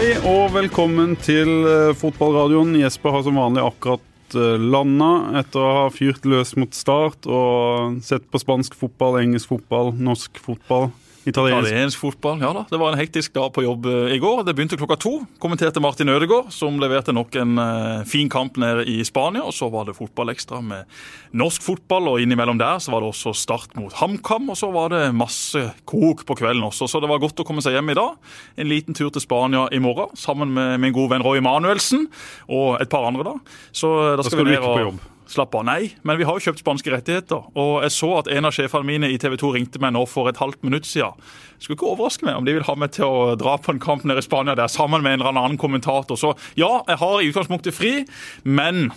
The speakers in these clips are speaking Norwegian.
Hei og velkommen til eh, fotballradioen. Jesper har som vanlig akkurat eh, landa etter å ha fyrt løs mot start og sett på spansk fotball, engelsk fotball, norsk fotball. Italiensk. Italiensk fotball, ja da. Det var en hektisk dag på jobb eh, i går. Det begynte klokka to. Kommenterte Martin Ødegaard, som leverte nok en uh, fin kamp nede i Spania. Og så var det fotballekstra med norsk fotball, og innimellom der så var det også start mot HamKam. Og så var det masse kok på kvelden også, så det var godt å komme seg hjem i dag. En liten tur til Spania i morgen, sammen med min gode venn Roy Manuelsen og et par andre, da. Så uh, da skal, Da skal vi ned og? Slapp av. Nei, men vi har jo kjøpt spanske rettigheter. Og jeg så at en av sjefene mine i TV 2 ringte meg nå for et halvt minutt siden. Skulle ikke overraske meg om de vil ha meg til å dra på en kamp nede i Spania der sammen med en eller annen kommentator. Så ja, jeg har i utgangspunktet fri, men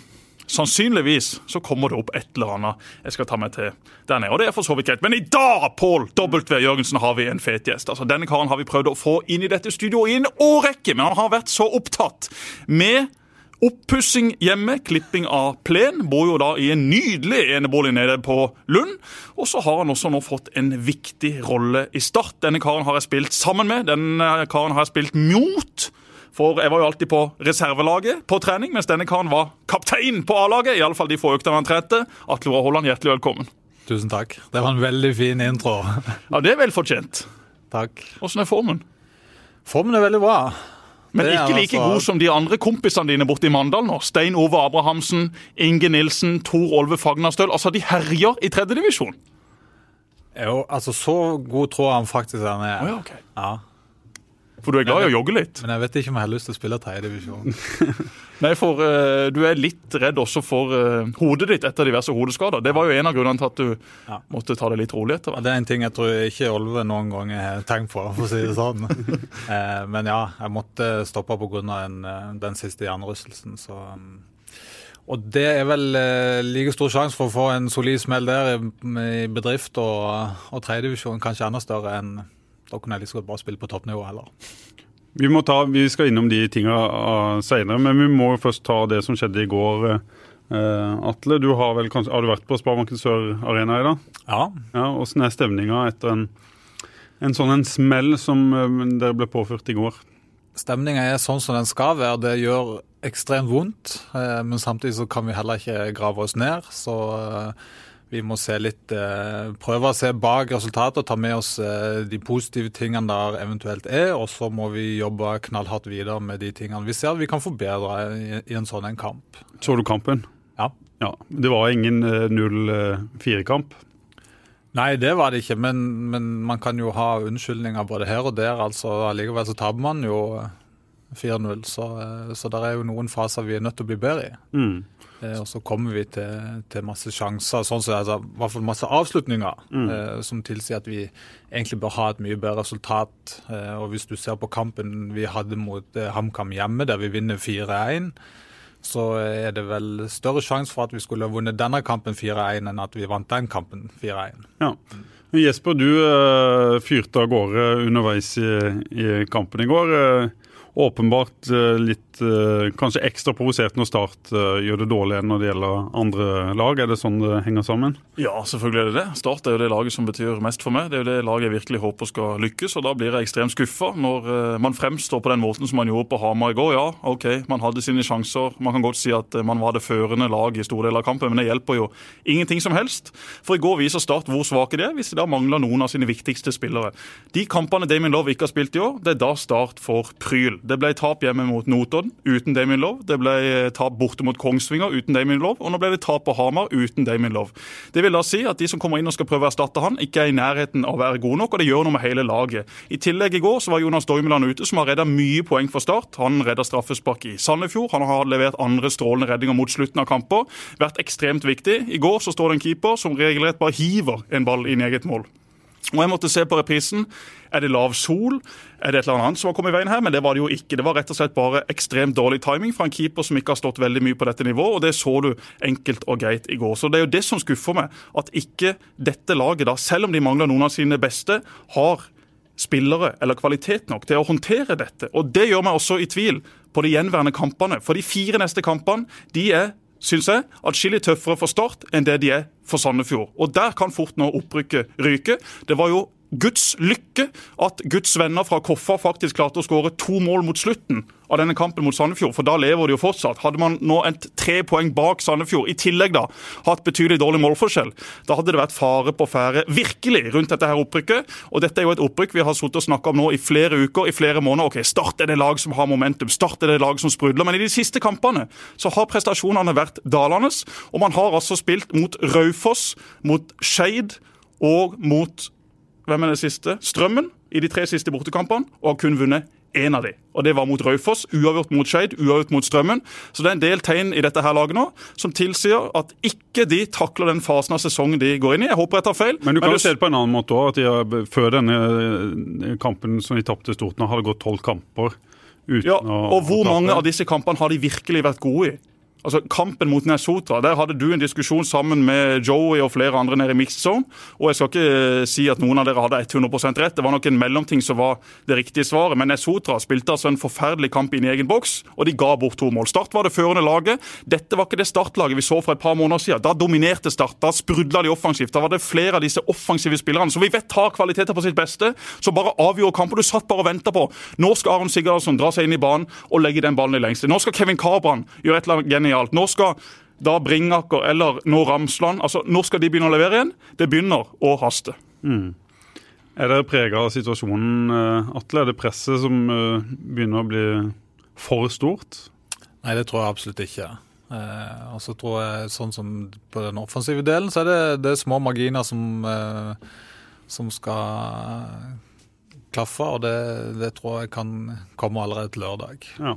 sannsynligvis så kommer det opp et eller annet jeg skal ta meg til der nede. Og det er for så vidt greit. Men i dag, Pål W. Jørgensen, har vi en fet gjest. Altså, Denne karen har vi prøvd å få inn i dette studioet i en årrekke, men han har vært så opptatt med Oppussing hjemme, klipping av plen. Bor jo da i en nydelig enebolig nede på Lund. Og så har han også nå fått en viktig rolle i Start. Denne karen har jeg spilt sammen med. Denne karen har jeg spilt mot. For jeg var jo alltid på reservelaget på trening, mens denne karen var kaptein på A-laget. Iallfall de få øktene han trente. Atle Roar Holland, hjertelig velkommen. Tusen takk. Det var en veldig fin intro. Ja, Det er vel fortjent. Takk. Åssen er formen? Formen er veldig bra. Men ikke like altså- god som de andre kompisene dine borte i Mandal nå. Stein Ove Abrahamsen, Inge Nilsen, Tor Olve Fagnastøl. Altså, de herjer i tredjedivisjon. Jo, altså Så god tror han faktisk han er. ja, ok. Ja. For du er glad i å jogge litt? Men jeg vet ikke om jeg har lyst til å spille tredjedivisjon. Nei, for uh, du er litt redd også for uh, hodet ditt etter diverse hodeskader. Det var jo en av grunnene til at du Ja. måtte ta det litt rolig etter hvert. Det er en ting jeg tror ikke Olve noen gang har tenkt på, for å si det sånn. uh, men ja, jeg måtte stoppe pga. Eh, den siste hjernerystelsen, så um, Og det er vel like stor sjanse for å få en solid smell der i, i bedrift og, og tredjedivisjon, kanskje enda større enn da kunne jeg like godt bare spille på toppnivå heller. Vi, må ta, vi skal innom de tinga uh, seinere, men vi må jo først ta det som skjedde i går. Uh, Atle, du har vel har du vært på Sparebanken Sør Arena i dag? Ja, Ja, hvordan er stemninga etter en, en sånn en smell som uh, dere ble påført i går? Stemninga er sånn som den skal være. Det gjør ekstremt vondt, eh, men samtidig så kan vi heller ikke grave oss ned. Så eh, vi må se litt eh, prøve å se bak resultatet og ta med oss eh, de positive tingene der eventuelt er. Og så må vi jobbe knallhardt videre med de tingene vi ser vi kan forbedre i, en sånn en kamp. Så du kampen? Ja. Ja. Det var ingen uh, 0-4-kamp? Nei, det var det ikke, men, men man kan jo ha unnskyldninger både her og der. altså Allikevel så taper man jo 4-0, så, eh, så det er jo noen faser vi er nødt til å bli bedre i. Mm. Eh, Og så kommer vi til, til masse sjanser, sånn som altså, i hvert fall masse avslutninger, eh, som tilsier at vi egentlig bør ha et mye bedre resultat. Eh, og hvis du ser på kampen vi hadde mot eh, HamKam hjemme, der vi vinner 4-1, så er det vel større sjanse for at vi skulle ha vunnet denne kampen 4-1 enn at vi vant den kampen 4-1. Ja. Jesper, du fyrte av gårde underveis i, i kampen i går. Åpenbart eh, litt eh, kanskje ekstra provosert når Start eh, gjør det dårlig enn når det gjelder andre lag. Er det sånn det henger sammen? Ja, selvfølgelig er det det. Start er jo det laget som betyr mest for meg. Det er jo det laget jeg virkelig håper skal lykkes, og da blir jeg ekstremt skuffa når eh, man fremstår på den måten som man gjorde på Hamar i går. Ja, OK, man hadde sine sjanser. Man kan godt si at man var det førende lag i store deler av kampen, men det hjelper jo ingenting som helst. For i går viser Start hvor svake de er, hvis de da mangler noen av sine viktigste spillere. De kampene Damien Love ikke har spilt i år, det er da Start får pryl. Det ble tap hjemme mot Notodden uten Damien Love. Det ble eh, tap borte mot Kongsvinger uten Damien Love. Og nå ble det tap på Hamar uten Damien Love. Det vil da si at de som kommer inn og skal prøve å erstatte han, ikke er i nærheten av å være gode nok, og det gjør noe med hele laget. I tillegg i går så var Jonas Doimeland ute, som har redda mye poeng for Start. Han redda straffespark i Sandefjord. Han har levert andre strålende reddinger mot slutten av kamper. Vært ekstremt viktig. I går så står det en keeper som regelrett bare hiver en ball inn i eget mål. Og jeg måtte se på reprisen. Er det lav sol? Er det et eller annet som har kommet i veien her? Men det var det jo ikke. Det var rett og slett bare ekstremt dårlig timing fra en keeper som ikke har stått veldig mye på dette nivået, og det så du enkelt og greit i går. Så det er jo det som skuffer meg, at ikke dette laget, da, selv om de mangler noen av sine beste, har spillere eller kvalitet nok til å håndtere dette. Og det gjør meg også i tvil på de gjenværende kampene. For de fire neste kampene de er synes jeg, atskillig tøffere for Start enn det de er for Sandefjord. Og Der kan fort nå opprykket ryke. Det var jo Guds lykke at Guds venner fra Koffa faktisk klarte å skåre to mål mot slutten av denne kampen mot Sandefjord, for da lever de jo fortsatt. Hadde man nå et tre poeng bak Sandefjord, i tillegg da hatt betydelig dårlig målforskjell, da hadde det vært fare på ferde virkelig rundt dette her opprykket. Og dette er jo et opprykk vi har sittet og snakka om nå i flere uker, i flere måneder. Ok, Start er det lag som har momentum, Start er det lag som sprudler. Men i de siste kampene så har prestasjonene vært dalende. Og man har altså spilt mot Raufoss, mot Skeid og mot hvem er det siste? Strømmen i de tre siste bortekampene, og har kun vunnet én av de. Og Det var mot Raufoss, uavgjort mot Skeid, uavgjort mot Strømmen. Så det er en del tegn i dette her laget nå som tilsier at ikke de takler den fasen av sesongen de går inn i. Jeg håper jeg tar feil. Men du kan jo se det på en annen måte òg. At de har, før denne eh, kampen som de tapte stort nå, har det gått tolv kamper uten Ja, og hvor å mange av disse kampene har de virkelig vært gode i? Altså, Kampen mot Nesotra, der hadde du en diskusjon sammen med Joey og flere andre nede i mixed zone. Og jeg skal ikke eh, si at noen av dere hadde 100% rett, det var nok en mellomting som var det riktige svaret. Men Nesotra spilte altså en forferdelig kamp inn i egen boks, og de ga bort to mål. Start var det førende laget. Dette var ikke det startlaget vi så for et par måneder siden. Da dominerte Start, da sprudla de offensivt. Da var det flere av disse offensive spillerne som vi vet har kvaliteter på sitt beste, som bare avgjorde kampen. Du satt bare og venta på. Nå skal Aron Sigurdsson dra seg inn i banen og legge den ballen i lengste. Nå skal Kevin Cabran gjøre et eller annet genialt. Nå skal da Bringaker eller nå Ramsland altså Når skal de begynne å levere igjen. Det begynner å haste. Er dere prega av situasjonen, eh, Atle? Er det presset som eh, begynner å bli for stort? Nei, det tror jeg absolutt ikke. Eh, og så tror jeg, sånn som på den offensive delen, så er det, det er små marginer som, eh, som skal klaffe, og det, det tror jeg kan komme allerede til lørdag. Ja.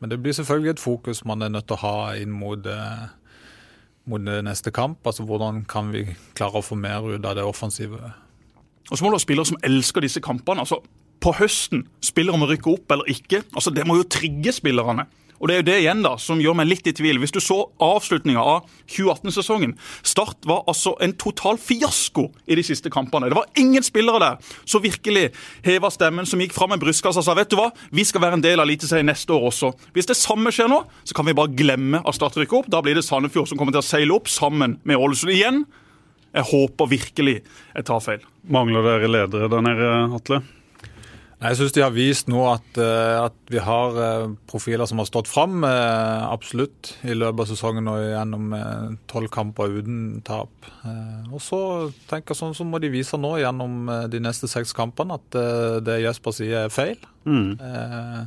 Men det blir selvfølgelig et fokus man er nødt til å ha inn mot, eh, mot neste kamp. Altså hvordan kan vi klare å få mer ut av det offensive. Og så må du ha spillere som elsker disse kampene. altså På høsten, spillere må rykke opp eller ikke. altså Det må jo trigge spillerne. Og Det er jo det igjen da, som gjør meg litt i tvil. Hvis du så avslutninga av 2018-sesongen Start var altså en total fiasko i de siste kampene. Det var ingen spillere der som virkelig heva stemmen, som gikk fram med brystkassa og sa vet du hva, vi skal være en del av Eliteserien neste år også. Hvis det samme skjer nå, så kan vi bare glemme at Start rykker opp. Da blir det Sandefjord som kommer til å seile opp sammen med Ålesund igjen. Jeg håper virkelig jeg tar feil. Mangler dere ledere der nede, Atle? Nei, Jeg syns de har vist nå at, eh, at vi har eh, profiler som har stått fram, eh, absolutt, i løpet av sesongen og gjennom tolv kamper uten tap. Og så tenker jeg sånn så må de vise nå gjennom de neste seks kampene at det Jesper sier er feil. Mm. Eh,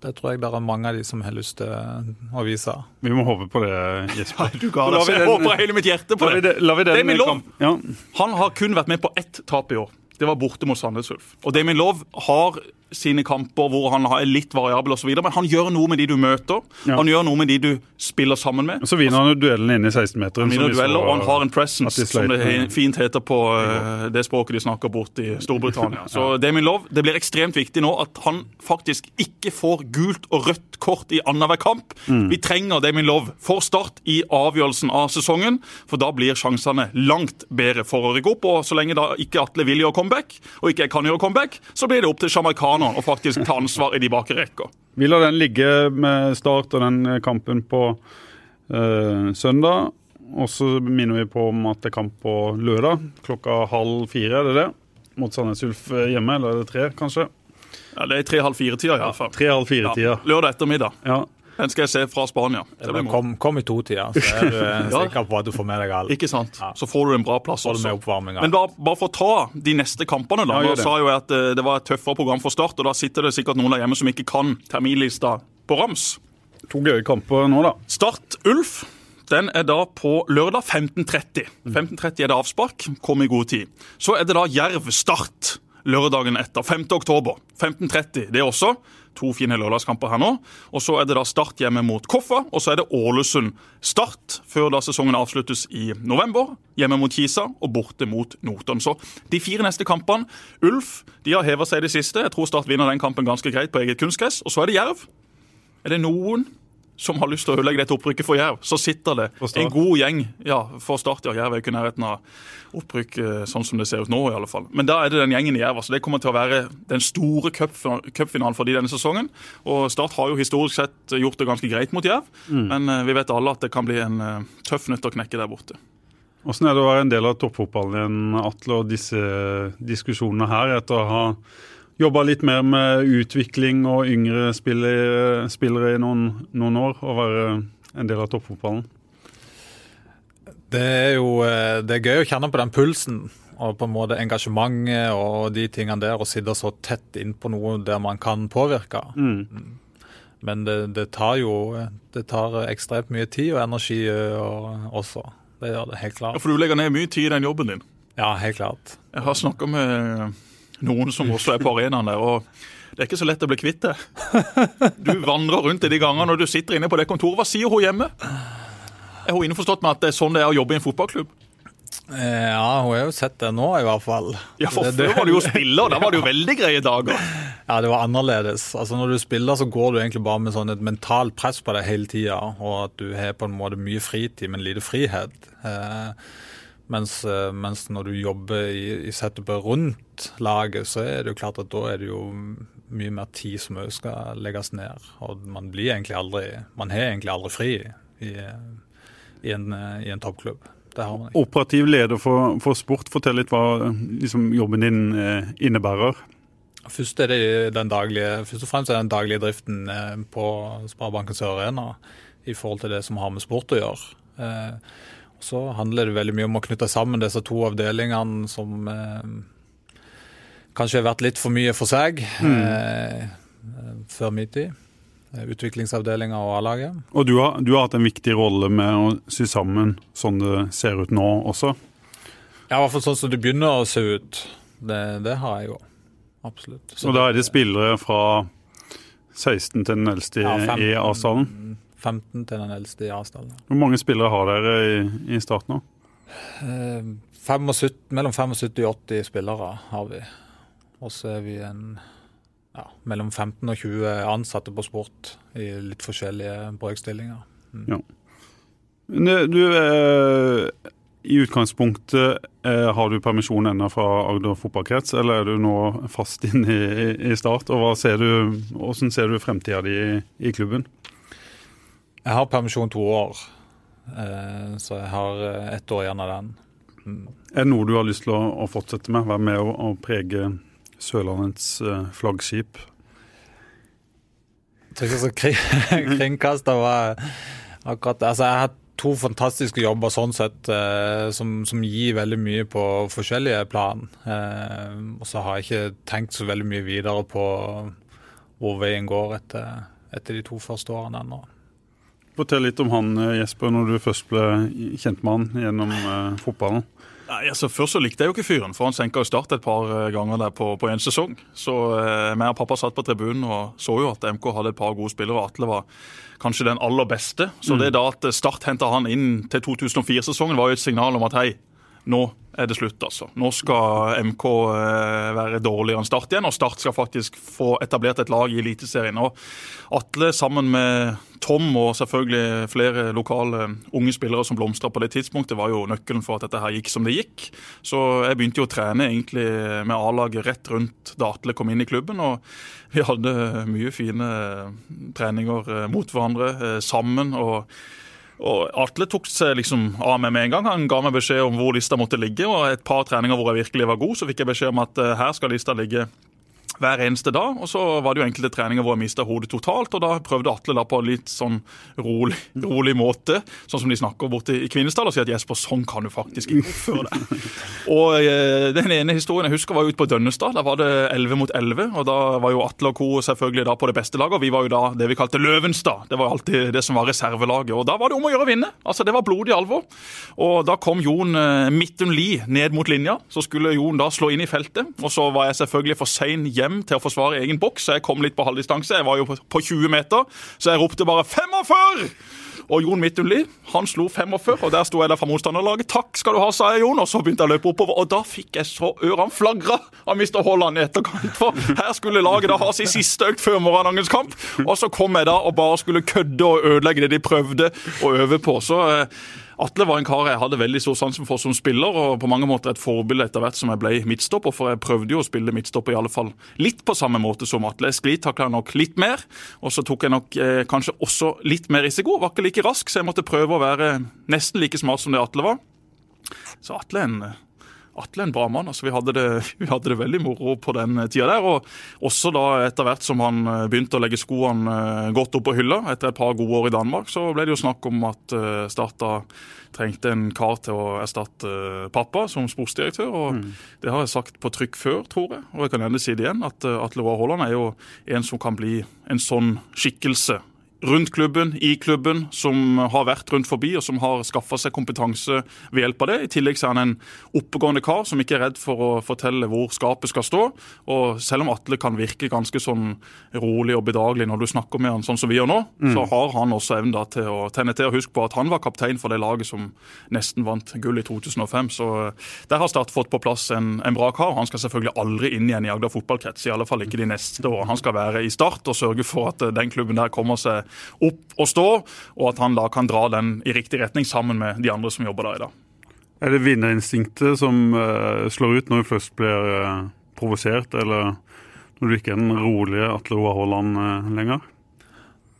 Det tror jeg det er mange av de som har lyst til å vise. Vi må håpe på det, Jesper. Du ga det. Jeg håper hele mitt hjerte på La vi, det. det, la vi den Det er min lov. Ja. Han har kun vært med på ett tap i år. Det var borte mot Sandnes Ulf. Og Damien Love har sine kamper hvor han er litt variabel osv., men han gjør noe med de du møter. Ja. Han gjør noe med de du spiller sammen med. Så vinner han jo duellen inne i 16-meteren. Han vinner dueller, og han har en presence, de som det fint heter på eh, det språket de snakker bort i Storbritannia. Så Damien Love, det blir ekstremt viktig nå at han faktisk ikke får gult og rødt kort i annenhver kamp. Mm. Vi trenger Damien Love for start i avgjørelsen av sesongen, for da blir sjansene langt bedre for å rykke opp. Og så lenge da ikke Atle vil gjøre comeback, og ikke jeg kan gjøre comeback, så blir det opp til jamaicaneren og faktisk ta ansvar i de bakre rekka. Vi lar den ligge med start og den kampen på eh, søndag. Og så minner vi på om at det er kamp på lørdag klokka halv fire. Er det det? Mot Sandnes Ulf eh, hjemme, eller er det tre, kanskje? Ja, Det er tre-halv fire-tida iallfall. Tre-halv fire-tida. Ja, lørdag ettermiddag. Ja. Den skal jeg se fra Spania. Det blir. Kom, kom i to-tida, så er du eh, Ja. sikker på at du får med deg alt. Ikke sant? Ja. Så får du en bra plass Får også. Men bare, bare for å ta de neste kampene, da. Ja, Nå sa jo jeg at eh, det var et tøffere program for Start, og da sitter det sikkert noen der hjemme som ikke kan terminlista på rams. To gøye kamper nå, da. Start Ulf. Den er da på lørdag 15.30. 15.30 er det avspark. Kom i god tid. Så er det da Jerv Start lørdagen etter. 5. oktober. 15.30 det også. To fine lørdagskamper her nå. Og så er det da Start hjemme mot Koffa, og så er det Ålesund Start før da sesongen avsluttes i november. Hjemme mot Kisa og borte mot Notodden. Så de fire neste kampene Ulf de har heva seg i det siste. Jeg tror Start vinner den kampen ganske greit på eget kunstgress. Og så er det Jerv. Er det noen som har lyst til å ødelegge dette opprykket for Jerv, så sitter det en god gjeng ja, for Start. Ja, Jerv er ikke i nærheten av opprykk eh, sånn som det ser ut nå, i alle fall. Men da er det den gjengen i Jerv. altså Det kommer til å være den store cupfina- cupfinalen for de denne sesongen. Og Start har jo historisk sett gjort det ganske greit mot Jerv, Mm. men eh, vi vet alle at det kan bli en eh, tøff nøtt å knekke der borte. Hvordan er det å være en del av toppfotballen igjen, Atle, og disse diskusjonene her, etter å ha jobba litt mer med utvikling og yngre spillere, spillere i noen, noen, år, og være en del av toppfotballen? Det er jo eh, det er gøy å kjenne på den pulsen og på en måte engasjementet og de tingene der, og sitte så tett innpå noe der man kan påvirke. Mm. Men det, det, tar jo det tar ekstremt mye tid og energi og, også. Det gjør det helt klart. Ja, For du legger ned mye tid i den jobben din? Ja, helt klart. Jeg har snakka med noen som også er på arenaen der. og det er ikke så lett å bli kvitt det. Du vandrer rundt i de gangene når du sitter inne på det kontoret. Hva sier hun hjemme? Er hun innforstått med at det er sånn det er å jobbe i en fotballklubb? Eh, ja, hun har jo sett det nå, i hvert fall. Ja, for før var du jo spiller, da var det jo veldig greie dager. Ja, det var annerledes. Altså Når du spiller, så går du egentlig bare med sånn et mentalt press på deg hele tida, og at du har på en måte mye fritid, men lite frihet. Eh, mens, eh, mens, når du jobber i, i setupet rundt laget, så er det jo klart at da er det jo mye mer tid som òg skal legges ned. Og man blir egentlig aldri Man har egentlig aldri fri i, i, en, i en toppklubb. Operativ leder for, for, sport, fortell litt hva liksom, jobben din eh, innebærer. Først, er det den daglige, først og fremst er det den daglige driften eh, på Sparebanken Sør Arena i forhold til det som har med sport å gjøre. Eh, så handler det veldig mye om å knytte sammen disse to avdelingene som kanskje har vært litt for mye for seg mm. eh, før min tid. Eh, utviklingsavdelinga og A-laget. Og du har, du har, hatt en viktig rolle med å sy sammen sånn det ser ut nå også? Ja, i hvert fall sånn som det begynner å se ut. Det, det har jeg jo. Absolutt. Så og da er det spillere fra 16 til den eldste ja, i A-stallen? 15 til den eldste i A-stallen. Hvor mange spillere har dere i, i starten nå? Eh, 75, mellom 75 og 80 spillere har vi. Og så er vi en ja, mellom 15 og 20 ansatte på sport i litt forskjellige brøkstillinger. Mm. Ja. Du, eh, i utgangspunktet eh, har du permisjon ennå fra Agder fotballkrets, eller er du nå fast inn i, i Start? Og ser du, Hvordan ser du fremtida di i, i klubben? Jeg har permisjon to år, eh, så jeg har eh, ett år igjen av den. Mm. Er det noe du har lyst til å, å fortsette med? Være med og, å prege Sørlandets eh, flaggskip? Jeg tror ikke så kring, kringkaster var akkurat Altså, jeg har to fantastiske jobber sånn sett, eh, som, som, gir veldig mye på forskjellige plan. Eh, og så har jeg ikke tenkt så veldig mye videre på hvor veien går etter, etter de to første årene ennå. Fortell litt om han eh, Jesper, når du først ble kjent med han gjennom eh, fotballen. Nei, altså Først så likte jeg jo ikke fyren, for han senka Start et par eh, ganger der på, på en sesong. Så eh, meg og pappa satt på tribunen og så jo at MK hadde et par gode spillere. og Atle var kanskje den aller beste. Så mm. det da at Start henta han inn til 2004-sesongen, var jo et signal om at hei, nå er det slutt, altså. Nå skal MK eh, være dårligere enn Start igjen, og Start skal faktisk få etablert et lag i Eliteserien. Og Atle sammen med Tom og selvfølgelig flere lokale unge spillere som blomstra på det tidspunktet, var jo nøkkelen for at dette her gikk som det gikk. Så jeg begynte jo å trene egentlig med A-laget rett rundt da Atle kom inn i klubben. og vi hadde mye fine treninger eh, mot hverandre eh, sammen. og og Atle tok seg liksom av meg med en gang. Han ga meg beskjed om hvor lista måtte ligge. og Et par treninger hvor jeg virkelig var god, så fikk jeg beskjed om at uh, her skal lista ligge hver eneste dag. Og så var det jo enkelte treninger hvor jeg mista hodet totalt, og da prøvde Atle da på en litt sånn rolig, rolig måte, sånn som de snakker borte i Kvinesdal, og sier at Jesper, sånn kan du faktisk ikke oppføre deg. Og eh, den ene historien jeg husker var ute på Dønnestad. Da var det 11 mot 11, og da var jo Atle og co. selvfølgelig da på det beste laget, og vi var jo da det vi kalte Løvenstad. Det var alltid det som var reservelaget, og da var det om å gjøre å vinne. Altså, det var blodig alvor. Og da kom Jon eh, Midtun Lie ned mot linja, så skulle Jon da slå inn i feltet, og så var jeg selvfølgelig for sein hjem hjem til å forsvare egen boks. så Jeg kom litt på halvdistanse. Jeg var jo på 20 meter, så jeg ropte bare 45! Og Jon Midtunli han slo 45, og der sto jeg der fra motstanderlaget. 'Takk skal du ha', sa jeg, Jon. Og så begynte jeg å løpe oppover, og da fikk jeg så ørene flagra av Mr. Haaland i etterkant. For her skulle laget da ha sin siste økt før morgendagens kamp. Og så kom jeg da og bare skulle kødde og ødelegge det de prøvde å øve på. Så eh, Atle var en kar jeg hadde veldig stor sansen for som spiller, og på mange måter et forbilde etter hvert som jeg ble midtstopper. For jeg prøvde jo å spille midtstopper i alle fall litt på samme måte som Atle. Jeg sklitakla nok litt mer, og så tok jeg nok eh, kanskje også litt mer risiko. Var ikke like rask, så jeg måtte prøve å være nesten like smart som det Atle var. Så Atle er en Atle en bra mann. altså Vi hadde det, vi hadde det veldig moro på den tida der. Og også da etter hvert som han eh, begynte å legge skoene eh, godt opp på hylla, etter et par gode år i Danmark, så ble det jo snakk om at eh, Starta trengte en kar til å erstatte pappa som sportsdirektør. og mm. Det har jeg sagt på trykk før, tror jeg, og jeg kan gjerne si det igjen, at Atle Roar Haaland er jo en som kan bli en sånn skikkelse rundt klubben, i klubben, som har vært rundt forbi og som har skaffa seg kompetanse ved hjelp av det. I tillegg så er han en oppegående kar som ikke er redd for å fortelle hvor skapet skal stå. Og selv om Atle kan virke ganske sånn rolig og bedagelig når du snakker med han sånn som vi gjør nå, mm. så har han også evnen til å tenne til. Og husk på at han var kaptein for det laget som nesten vant gull i 2005. Så eh, der har Start fått på plass en, en bra kar. Han skal selvfølgelig aldri inn igjen i Agder fotballkrets, i alle fall ikke de neste årene. Han skal være i Start og sørge for at eh, den klubben der kommer seg opp og stå, og at han da kan dra den i riktig retning sammen med de andre som jobber der i dag. Er det vinnerinstinktet som uh, slår ut når du først blir uh, provosert, eller når du ikke er den rolige Atle Roar Haaland uh, lenger?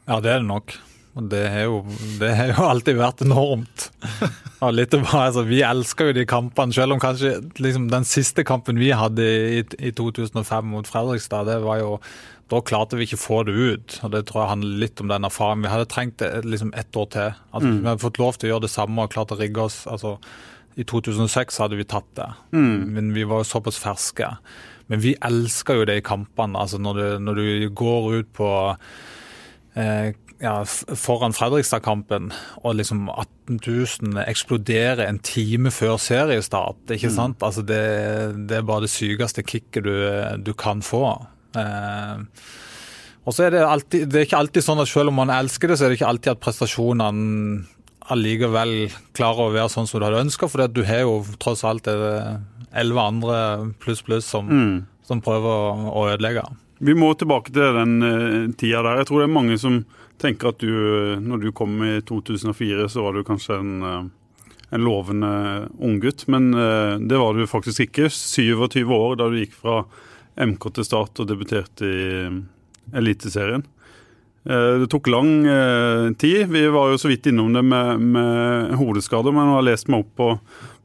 Ja, det er det nok. Og det har jo, det har jo alltid vært enormt. altså, vi elsker jo de kampene, selv om kanskje liksom, den siste kampen vi hadde i, i 2005 mot Fredrikstad, det var jo da klarte vi ikke å få det ut. og Det tror jeg handler litt om den erfaringen. Vi hadde trengt det liksom ett år til. At mm. Vi hadde fått lov til å gjøre det samme og klart å rigge oss. altså I 2006 hadde vi tatt det, mm. men vi var jo såpass ferske. Men vi elsker jo det i kampene. altså Når du, når du går ut på eh, ja, foran Fredrikstad-kampen, og liksom 18 000 eksploderer en time før seriestart. ikke mm. sant? Altså det, det er bare det sykeste kicket du, du kan få. Eh, og så er det alltid, det er ikke alltid sånn at selv om man elsker det, så er det ikke alltid at prestasjonene allikevel klarer å være sånn som du hadde ønska, for du har jo tross alt elleve andre pluss pluss som, mm. som, prøver å ødelegge. Vi må tilbake til den uh, tida der. Jeg tror det er mange som tenker at du, når du kom i 2004, så var du kanskje en, uh, en lovende unggutt. Men uh, det var du faktisk ikke. 27 år da du gikk fra MK til Start og debuterte i eh, Eliteserien. Eh, det tok lang eh, tid. Vi var jo så vidt innom det med, med hodeskader, men jeg har lest meg opp på,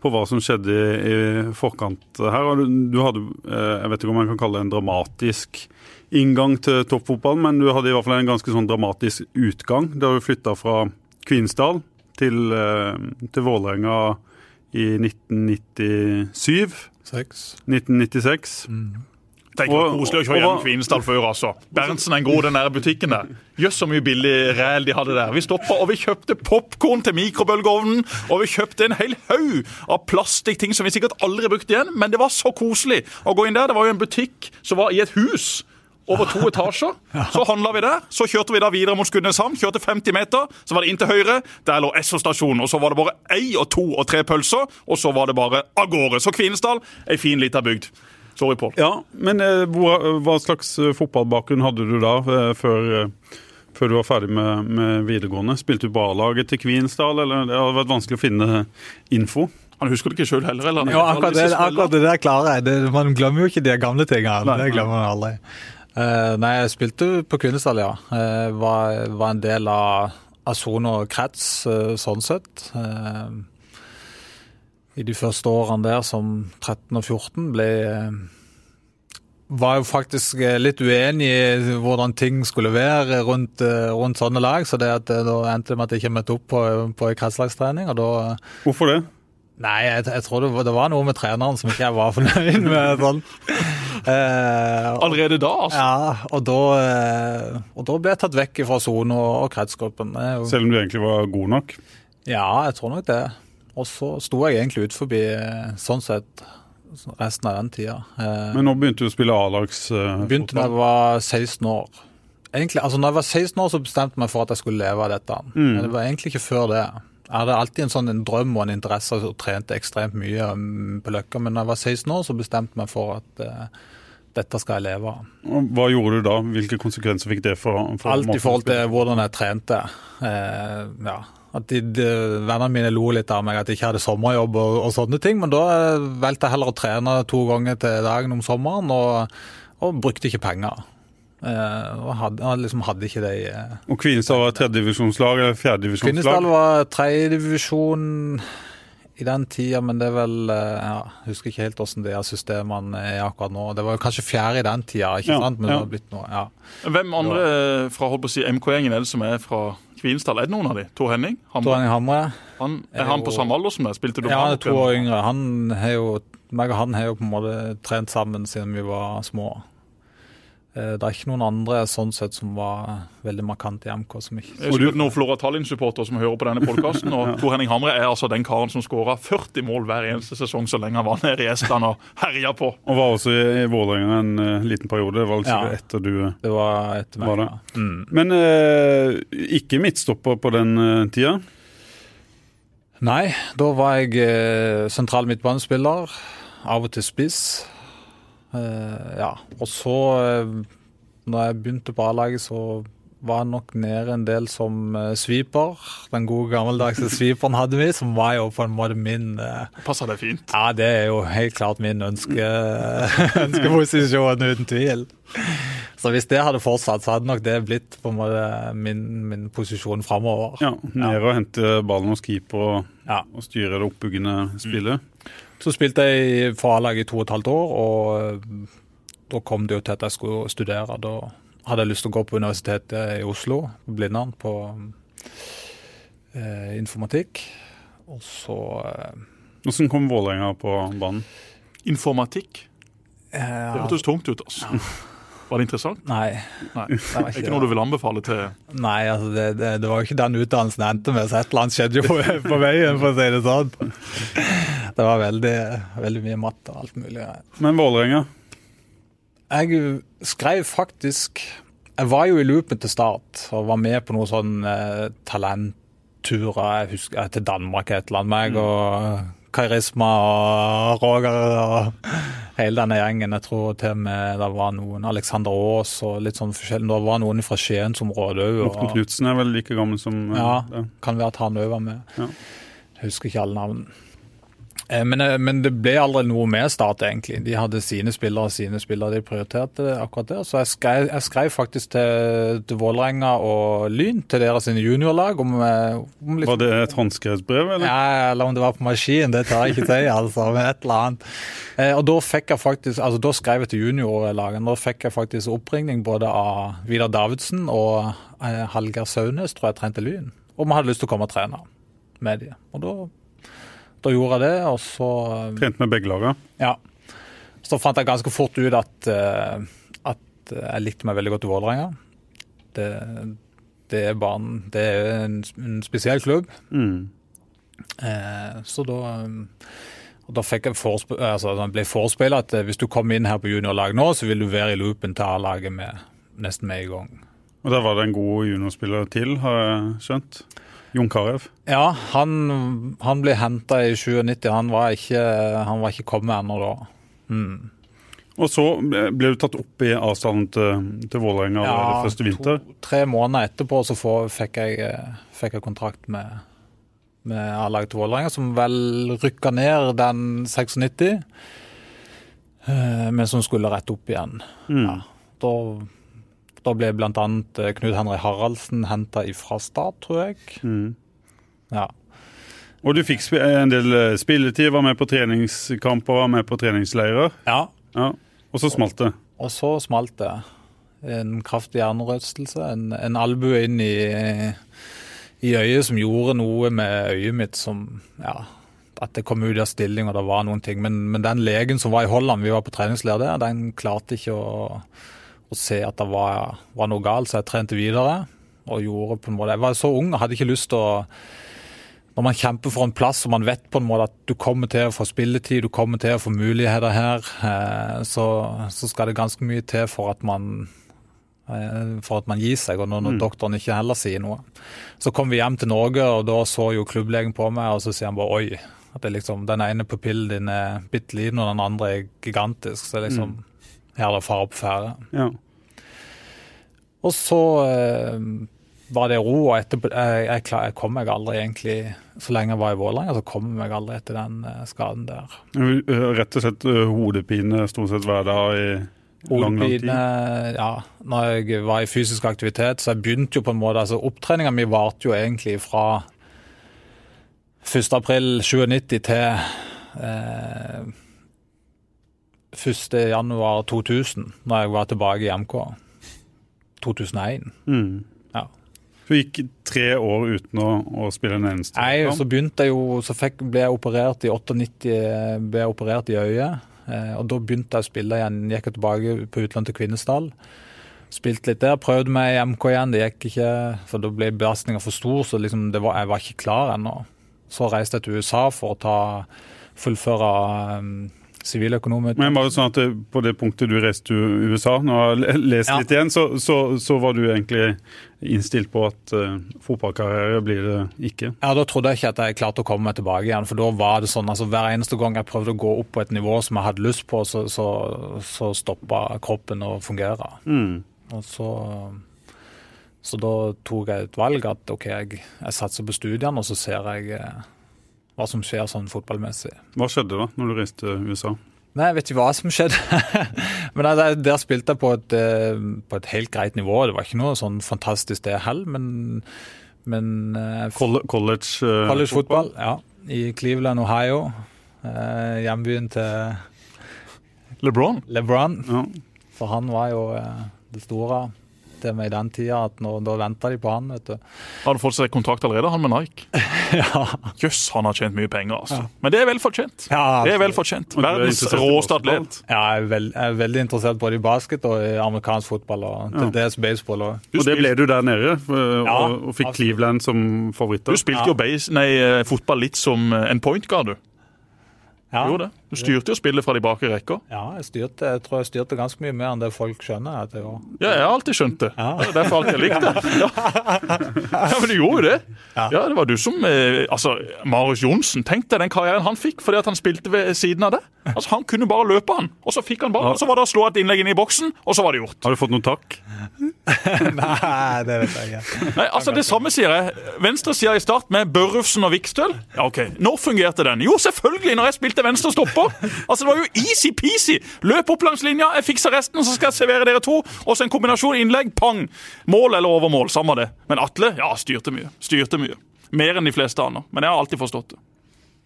på hva som skjedde i, i forkant her. Du hadde, jeg vet ikke om man kan kalle det en dramatisk inngang til toppfotballen, men du hadde i hvert fall en ganske sånn dramatisk utgang da du flytta fra Kvinesdal til, til Vålerenga i 1997. Seks. 1996. Mm. Tenk hvor koselig å kjøre gjennom Kvinesdal før, altså. Berntsen er en god, den der butikken der. Jøss, så mye billig ræl de hadde der. Vi stoppa og vi kjøpte popkorn til mikrobølgeovnen. Og vi kjøpte en hel haug av plastikkting som vi sikkert aldri brukte igjen. Men det var så koselig å gå inn der. Det var jo en butikk som var i et hus over to etasjer. Så handla vi der. Så kjørte vi da videre mot Skudeneshavn. Kjørte 50 meter. Så var det inn til høyre. Der lå Esso-stasjonen. Og så var det bare ei og to og tre pølser. Og så var det bare av gårde. Så Kvinesdal, ei fin lita bygd. Sorry, Pål. Ja, men eh, hva, hva, slags eh, fotballbakgrunn hadde du da, eh, før, eh, før du var ferdig med, med videregående? Spilte du på A-laget til Kvinesdal, eller det hadde vært vanskelig å finne info? Han husker det ikke sjøl heller? eller? Jo, akkurat det, akkurat det der klarer jeg. Det, man glemmer jo ikke de gamle tingene. Det glemmer man aldri. Uh, nei, jeg spilte på Kvinesdal, ja. Uh, var, var, en del av, Sono krets, uh, sånn sett. I de første årene der, som 13 og 14, ble eh, var jo faktisk eh, litt uenig i hvordan ting skulle være rundt, eh, rundt sånne lag. Så det at da endte det med at jeg ikke møtte opp på, på kretslagstrening. og da... Hvorfor det? Nei, jeg, jeg tror det var, det var, noe med treneren som ikke jeg var fornøyd med. sånn. Eh, Allerede da, altså? Ja, og da, og da ble jeg tatt vekk fra sone og, og kretsgruppen. Selv om du egentlig var god nok? Ja, jeg tror nok det. Og så sto jeg egentlig ut forbi eh, sånn sett resten av den tida. Eh, Men nå begynte du å spille A-lagsfotball? Uh, begynte da jeg var 16 år. Egentlig, altså når jeg var 16 år, så bestemte jeg meg for at jeg skulle leve av dette. Mm. Men det var egentlig ikke før det. Hadde alltid en sånn en drøm og en interesse og trente ekstremt mye um, på Løkka. Men da jeg var 16 år, så bestemte jeg meg for at uh, dette skal jeg leve av. Hva gjorde du da? Hvilke konsekvenser fikk det for, for Alt i forhold til hvordan jeg trente. Eh, ja. At de, de, Vennene mine lo litt av meg at jeg ikke hadde sommerjobb og, og sånne ting. Men da eh, valgte jeg heller å trene to ganger til dagen om sommeren, og, og brukte ikke penger. Eh, og hadde, liksom hadde ikke det eh. Og Kvinesdal var tredjedivisjonslag eller fjerdedivisjonslag? Kvinesdal var tredjedivisjon i den tida, men det er vel eh, ja, Jeg husker ikke helt hvordan de systemene er akkurat nå. Det var jo kanskje fjerde i den tida, ikke Ja, sant? Men ja. det har blitt noe, ja. Hvem andre fra holdt på å si, MK-gjengen er det som er fra Kvinesdal? Er det noen av de? Tor Henning? Hamre? Tor Henning Hamre. han, er han på samme alder som deg? Spilte du Ja, han han er to år yngre. Han har jo, meg og han har jo på en måte trent sammen siden vi var små. Eh, Det er ikke noen andre sånn sett som var veldig markant i MK. som ikke... Jeg husker noen Flora Tallinn-supportere som hører på denne podkasten. Og Tor Henning Hamre er altså den karen som skåra 40 mål hver eneste sesong så lenge han var nede i Estland og herja på. Og var også i, i Vålerenga en uh, liten periode. Det var altså Ja. etter du eh, Det var etter meg. Var det? Ja. Mm. Men uh, ikke midtstopper på den uh, tida? Nei, da var jeg sentral midtbanespiller. Av og til spiss. Eh, ja. Og så, eh, når jeg begynte på A-laget, så var jeg nok nede en del som uh, sweeper. Den gode gammeldagse sweeperen hadde vi, som var jo på en måte min uh, Passer det fint? Ja, det er jo helt klart min ønske, ønskeposisjon, uten tvil. Så hvis det hadde fortsatt, så hadde nok det blitt på en måte min, min posisjon framover. Ja, Ned og hente ballen hos keeper og, Ja. og styre det oppbyggende spillet. Så spilte jeg i A-laget i to og et halvt år, og eh, da kom det jo til at jeg skulle studere. Da hadde jeg lyst til å gå på Universitetet i Oslo, på Blindern, på eh, informatikk. Og så eh, Hvordan kom Vålerenga på banen? Informatikk? Det eh, hørtes tungt ut, altså. Var det interessant? Nei. Nei. Det var Ikke noe du vil anbefale til Nei, altså det, det, det var jo ikke den utdannelsen jeg endte med, så et eller annet skjedde jo på, på veien, for å si det sånn. Det var veldig, veldig mye matte og alt mulig. Men Vålerenga? Jeg skrev faktisk Jeg var jo i loopen til start og var med på noen sånne eh, talentturer. Jeg husker til Danmark et eller annet. Meg og Karisma og Roger og hele denne gjengen. Jeg tror til og med det var noen Alexander Aas og litt sånn forskjellig. Det var noen fra Skiensområdet òg. Morten Knutsen er vel like gammel som eh, Ja, det. kan være at han òg var med. Ja. Jeg husker ikke alle navn. Eh, Men, eh, men det ble aldri noe med Start, egentlig. De hadde sine spillere og sine spillere. De prioriterte akkurat det. Så jeg skrev, jeg skrev faktisk til, til Vålerenga og Lyn, til deres juniorlag, om, om om Var det et håndskrevet brev, eller? ja, eller om det var på maskin, det tar jeg ikke til, altså, men et eller annet. Eh, og da fikk jeg faktisk, altså da skrev jeg til juniorlagene, da fikk jeg faktisk oppringning både av Vidar Davidsen og eh, Hallgeir Saunes, tror jeg trente Lyn, Og vi hadde lyst til å komme og trene med dem. Og da, da gjorde jeg det, og så eh, Trent med begge laga? ja. Så fant jeg ganske fort ut at, eh, at jeg likte meg veldig godt i Vålerenga. Det, det er banen. en, det er en, en spesiell klubb. Mm. Eh, så da, eh, og da fikk jeg forespe, altså, ble forespeilet at hvis du kommer inn her på juniorlag nå, så vil du være i loopen til A-laget med nesten med i gang. Og der var det en god juniorspiller til, har jeg skjønt. Jon Carew. Ja, han, han ble henta i 97. Han var ikke, han var ikke kommet ennå da. Mm. Og så ble du tatt opp i avstanden til, til Vålerenga ja, første vinter. to, tre måneder etterpå så får, fikk, jeg, eh, fikk jeg kontrakt med, med A-laget til Vålerenga, som vel rykka ned den 96, eh, men som skulle rette opp igjen. Mm. Ja. Da, da ble bl.a. Knut Henry Haraldsen henta ifra Start, tror jeg. Mm. Ja. Og du fikk en del eh, spilletid, var med på treningskamper, var med på treningsleirer. ja. Ja. Og så smalt det. Og så smalt det. En kraftig hjernerystelse. En, en albue inn i, i øyet som gjorde noe med øyet mitt som Ja, at det kom ut av stilling og det var noen ting. Men, men den legen som var i Holland, vi var på treningsleir der, den klarte ikke å, å se at det var, var noe galt, så jeg trente videre. Og gjorde på en måte Jeg var så ung og hadde ikke lyst til å når man kjemper for en plass og man vet på en måte at du kommer til å få spilletid, du kommer til å få muligheter her, eh, så, så skal det ganske mye til for at man eh, for at man gir seg, og når, når doktoren ikke heller sier noe. Så kom vi hjem til Norge, og da så jo klubblegen på meg, og så sier han bare oi. At det liksom, Den ene pupillen din er bitte liten, og den andre er gigantisk. Så liksom, her er det fare på ferde. Ja. Og så eh, var det ro, og etterpå jeg, jeg, klar, jeg kom meg aldri egentlig Så lenge jeg var i Vålerenga, så kom jeg meg aldri etter den eh, skaden der. Eh, Rett og slett eh, hodepine stort sett hver dag i lang, lang tid. Ja. Når jeg var i fysisk aktivitet, så jeg begynte jo på en måte altså Opptreninga mi varte jo egentlig fra 1.4.97 til eh, 1.1.2000, når jeg var tilbake i MK. 2001. Mm. Ja. Du gikk tre år uten å, å spille en eneste Nei, så begynte jeg jo Så fikk, ble jeg operert i 98 ble jeg operert i øyet. Eh, og da begynte jeg å spille igjen. Gikk jeg tilbake på utlandet til Kvinesdal. Spilte litt der. Prøvde meg i MK igjen. Det gikk ikke, for da ble belastninga for stor, så liksom det var, jeg var ikke klar ennå. Så reiste jeg til USA for å ta fullføre um, siviløkonomutdanning. Men bare sånn at det, på det punktet du reiste til USA, nå har jeg lest Ja. litt igjen, så, så, så var du egentlig innstilt på at uh, fotballkarriere blir det ikke. Ja, Da trodde jeg ikke at jeg klarte å komme meg tilbake igjen. For da var det sånn, altså hver eneste gang jeg prøvde å gå opp på et nivå som jeg hadde lyst på, så, så, så stoppa kroppen å fungere. Mm. Og så, så da tok jeg et valg at OK, jeg, jeg satser på studiene, og så ser jeg eh, hva som skjer sånn fotballmessig. Hva skjedde da, når du reiste til USA? Nei, jeg vet ikke hva som skjedde. men der, der spilte jeg på et, eh, på et helt greit nivå. Det var ikke noe sånn fantastisk det heller, men, men eh, College, uh, College-fotball, ja. I Cleveland, Ohio. Eh, hjembyen til LeBron. LeBron. Ja. For han var jo eh, det store til meg den tida. at nå, Da venta de på han, vet du. Har du fått seg kontrakt allerede, han med Nike? ja. Jøss, han har tjent mye penger, altså. Men det er vel fortjent. Ja, Det er vel fortjent. Du er Verdens råeste atlet. ja jeg, er veld, jeg er veldig interessert både i basket og i amerikansk fotball, og til dels baseball. Og. Og det ble du der nede, Ja, og, og fikk absolutt. Cleveland som du favoritter. spilte jo base, nei, eh, fotball litt som eh, en point guard, du. Ja, Gjorde det. Du styrte jo spillet fra de bakre rekker. ja jeg, styrte, jeg tror jeg styrte ganske mye mer enn det folk skjønner. at jeg var. Ja, jeg har alltid skjønt det. Ja. Det er derfor alltid jeg likte det. Ja. ja, men du gjorde jo det. Ja. Ja, det var du som eh, Altså, Marius Johnsen, tenk deg den karrieren han fikk fordi at han spilte ved siden av det. Altså, Han kunne bare løpe, han. Og så fikk han bare og så var det å slå et innlegg inn i boksen, og så var det gjort. Har du fått noen takk? Nei, det vet jeg ikke. Nei, altså Det samme sier jeg. Venstre sier i start med Børufsen og Vikstøl. Ja, ok. Når fungerte den? Jo, selvfølgelig, når jeg spilte venstre stopper. Altså, Det var jo easy-peasy. Løp opp langs linja, jeg fikser resten, så skal jeg servere dere to. Og så en kombinasjon innlegg, pang. Mål eller overmål, samme det. Men Atle, ja, styrte mye. Styrte mye. Mer enn de fleste andre. Men jeg har alltid forstått det.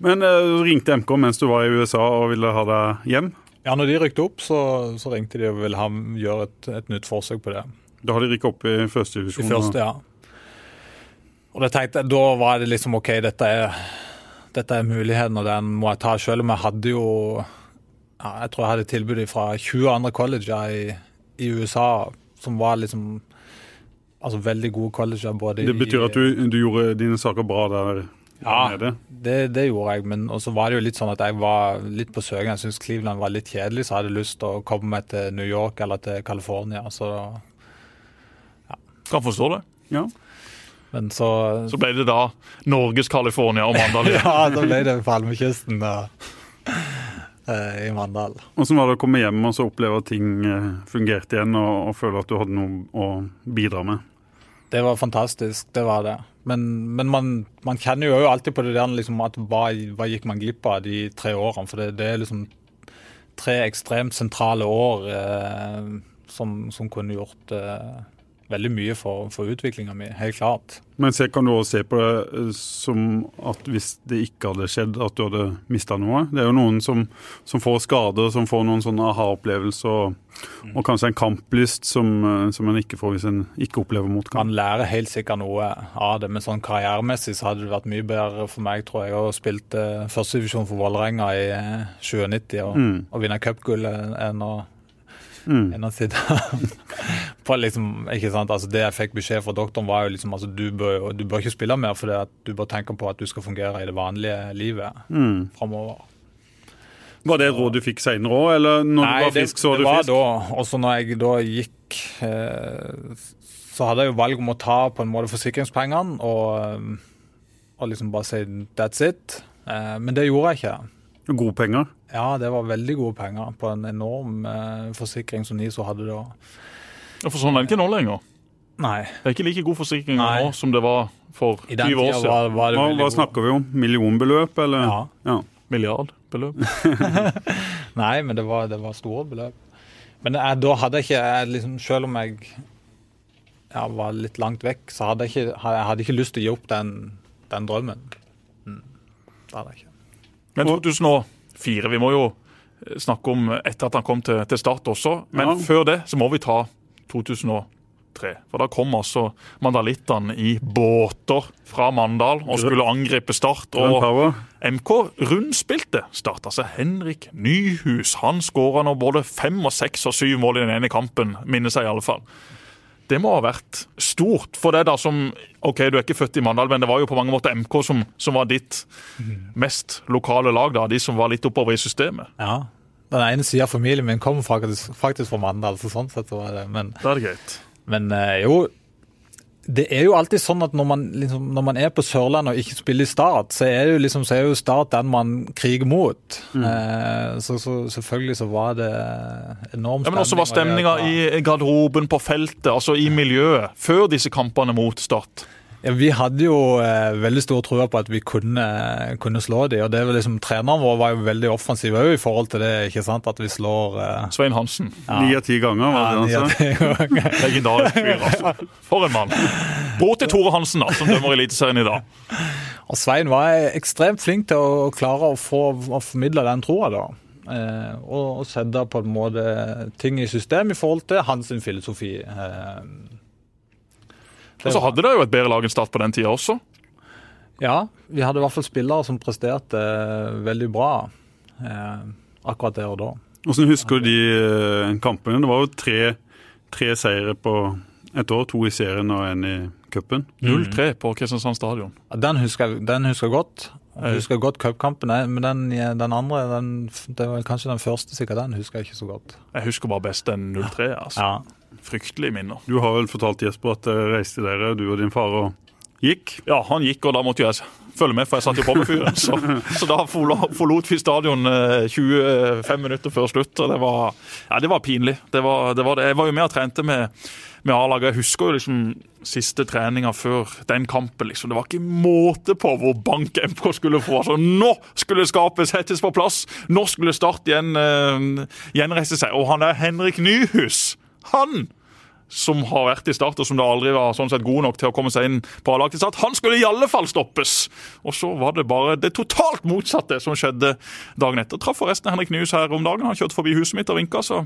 Men uh, ringte MK mens du var i USA og ville ha deg hjem. Ja, når de rykte opp, så, så ringte de og ville ha, gjøre et, et nytt forsøk på det. Da har de rykket opp i I første, ja. Og det tenkte, Da var det liksom OK, dette er, dette er muligheten, og den må jeg ta. Selv om jeg hadde jo ja, Jeg tror jeg hadde tilbud fra 20 andre colleger i, i USA som var liksom Altså veldig gode colleger. Både Det betyr at du, du gjorde dine saker bra der Ja, det, det gjorde jeg. Men så var det jo litt sånn at jeg var litt på søken. Jeg syntes Cleveland var litt kjedelig, så jeg hadde lyst til å komme meg til New York eller til California. Så, Kan forstå det. Ja. men så, Så ble det da Norges California og Mandal. Ja, da ble det Palmekysten da, eh, i Mandal. Hvordan var det å komme hjem og så oppleve at ting eh, fungerte igjen, og, og føle at du hadde noe å bidra med? Det var fantastisk, det var det. Men, men man, man kjenner jo alltid på det der liksom at hva, hva gikk man glipp av de tre årene? For det, det er liksom tre ekstremt sentrale år eh, som, som kunne gjort eh, veldig mye for, for utviklinga mi, helt klart. Men se, kan du også se på det eh, som at hvis det ikke hadde skjedd, at du hadde mista noe? Det er jo noen som, som får skader, som får noen sånne aha-opplevelser, og, og kanskje en kamplyst som, eh, som en ikke får hvis en ikke opplever motkamp. Man lærer helt sikkert noe av det, men sånn karrieremessig så hadde det vært mye bedre for meg, tror jeg, å spille uh, førstedivisjon for Vålerenga i 2090 og, Mm. og vinne cupgull enn enn å Mm. enn å sitte på liksom, ikke sant, altså Det jeg fikk beskjed fra doktoren, var jo liksom altså du bør, du bør ikke spille mer, for du bør tenke på at du skal fungere i det vanlige livet Mm. framover. Var det et råd du fikk seinere òg, eller når du var frisk, så var det du var da. Og så når jeg da gikk, eh, så hadde jeg jo valg om å ta på en måte forsikringspengene og, eh, og liksom bare si that's it. Eh, men det gjorde jeg ikke. Gode penger? Ja, det var veldig gode penger på en enorm eh, forsikring som NISO hadde da. Ja, For sånn er det ikke nå lenger. Nei. Det er ikke like god forsikring Nei. nå som det var for I den 20 år siden. var, var det Hva, hva snakker vi om? Millionbeløp, eller? Ja. ja. Milliardbeløp. Nei, men det var, det var store beløp. Men jeg, da hadde jeg ikke jeg liksom, Selv om jeg ja, var litt langt vekk, så hadde jeg ikke, jeg hadde ikke lyst til å gi opp den, den drømmen. det hadde jeg ikke. Men 2004, vi må jo snakke om etter at han kom til, til Start også. Men Ja. før det så må vi ta 2003. For da kom altså mandalittene i båter fra Mandal og skulle angripe Start. Og. MK rundspilte Start. Altså Henrik Nyhus. Han skåra nå både fem og seks og syv mål i den ene kampen, minnes jeg i alle fall. Det må ha vært stort for deg da som OK, du er ikke født i Mandal, men det var jo på mange måter MK som, som var ditt mest lokale lag, da, de som var litt oppover i systemet. Ja. Den ene sida av familien min kommer faktisk, faktisk fra Mandal, så sånn sett så var det Men, det er det greit. men eh, jo Det er jo alltid sånn at når man, liksom, når man er på Sørlandet og ikke spiller i Start, så er, jo liksom, så er jo Start den man kriger mot. Eh, så, så selvfølgelig så var det enorm Ja, men også var stemning, stemninga i garderoben, på feltet, altså i miljøet, før disse kampene mot Start. Ja, Vi hadde jo eh, veldig stor tro på at vi kunne, kunne slå dem. og det var liksom, Treneren vår var jo veldig offensiv òg i forhold til det. ikke sant, At vi slår eh, Svein Hansen. Ni av ti ganger, var det ja, han sa. ja, Legendarisk fyr, altså. For en mann. Bror til Tore Hansen, da, som dømmer Eliteserien i dag. Og Svein var ekstremt flink til å klare å få å formidle den troa, da. Eh, og, og sette på en måte ting i system i forhold til hans filosofi. Eh, Og så hadde dere jo et bedre lag enn Start på den tida også. ja, vi hadde i hvert fall spillere som presterte eh, veldig bra eh, akkurat der og da. Hvordan husker du de eh, kampene? Det var jo tre, tre seire på et år. To i serien og én i cupen. 0-3 på Kristiansand stadion. Den husker jeg, den husker jeg godt. Jeg husker godt cupkampene, men den, den andre, den, det var kanskje den første, sikkert den husker jeg ikke så godt. Jeg husker bare best den 0-3. altså. Ja, Fryktelige minner. Du har vel fortalt Jesper at dere reiste dere, du og din far, og gikk. Ja, han gikk, og da måtte jeg følge med, for jeg satt jo på med fyren. Så, så da forlot vi stadion eh, 25 minutter før slutt, og det var, ja, det var pinlig. Det var, det var. Jeg var jo med og trente med, med A-laget. Jeg husker jo liksom siste treninga før den kampen. liksom. Det var ikke måte på hvor bank MK skulle få. Altså, nå skulle skapet settes på plass! Nå skulle Start igjen uh, gjenreise seg. Og han der Henrik Nyhus, han som har vært i Start, og som da aldri var sånn sett god nok til å komme seg inn på A-laget til Start, han skulle i alle fall stoppes! Og så var det bare det totalt motsatte som skjedde dagen etter. Traff forresten Henrik Nyhus her om dagen. Han kjørte forbi huset mitt og vinka, så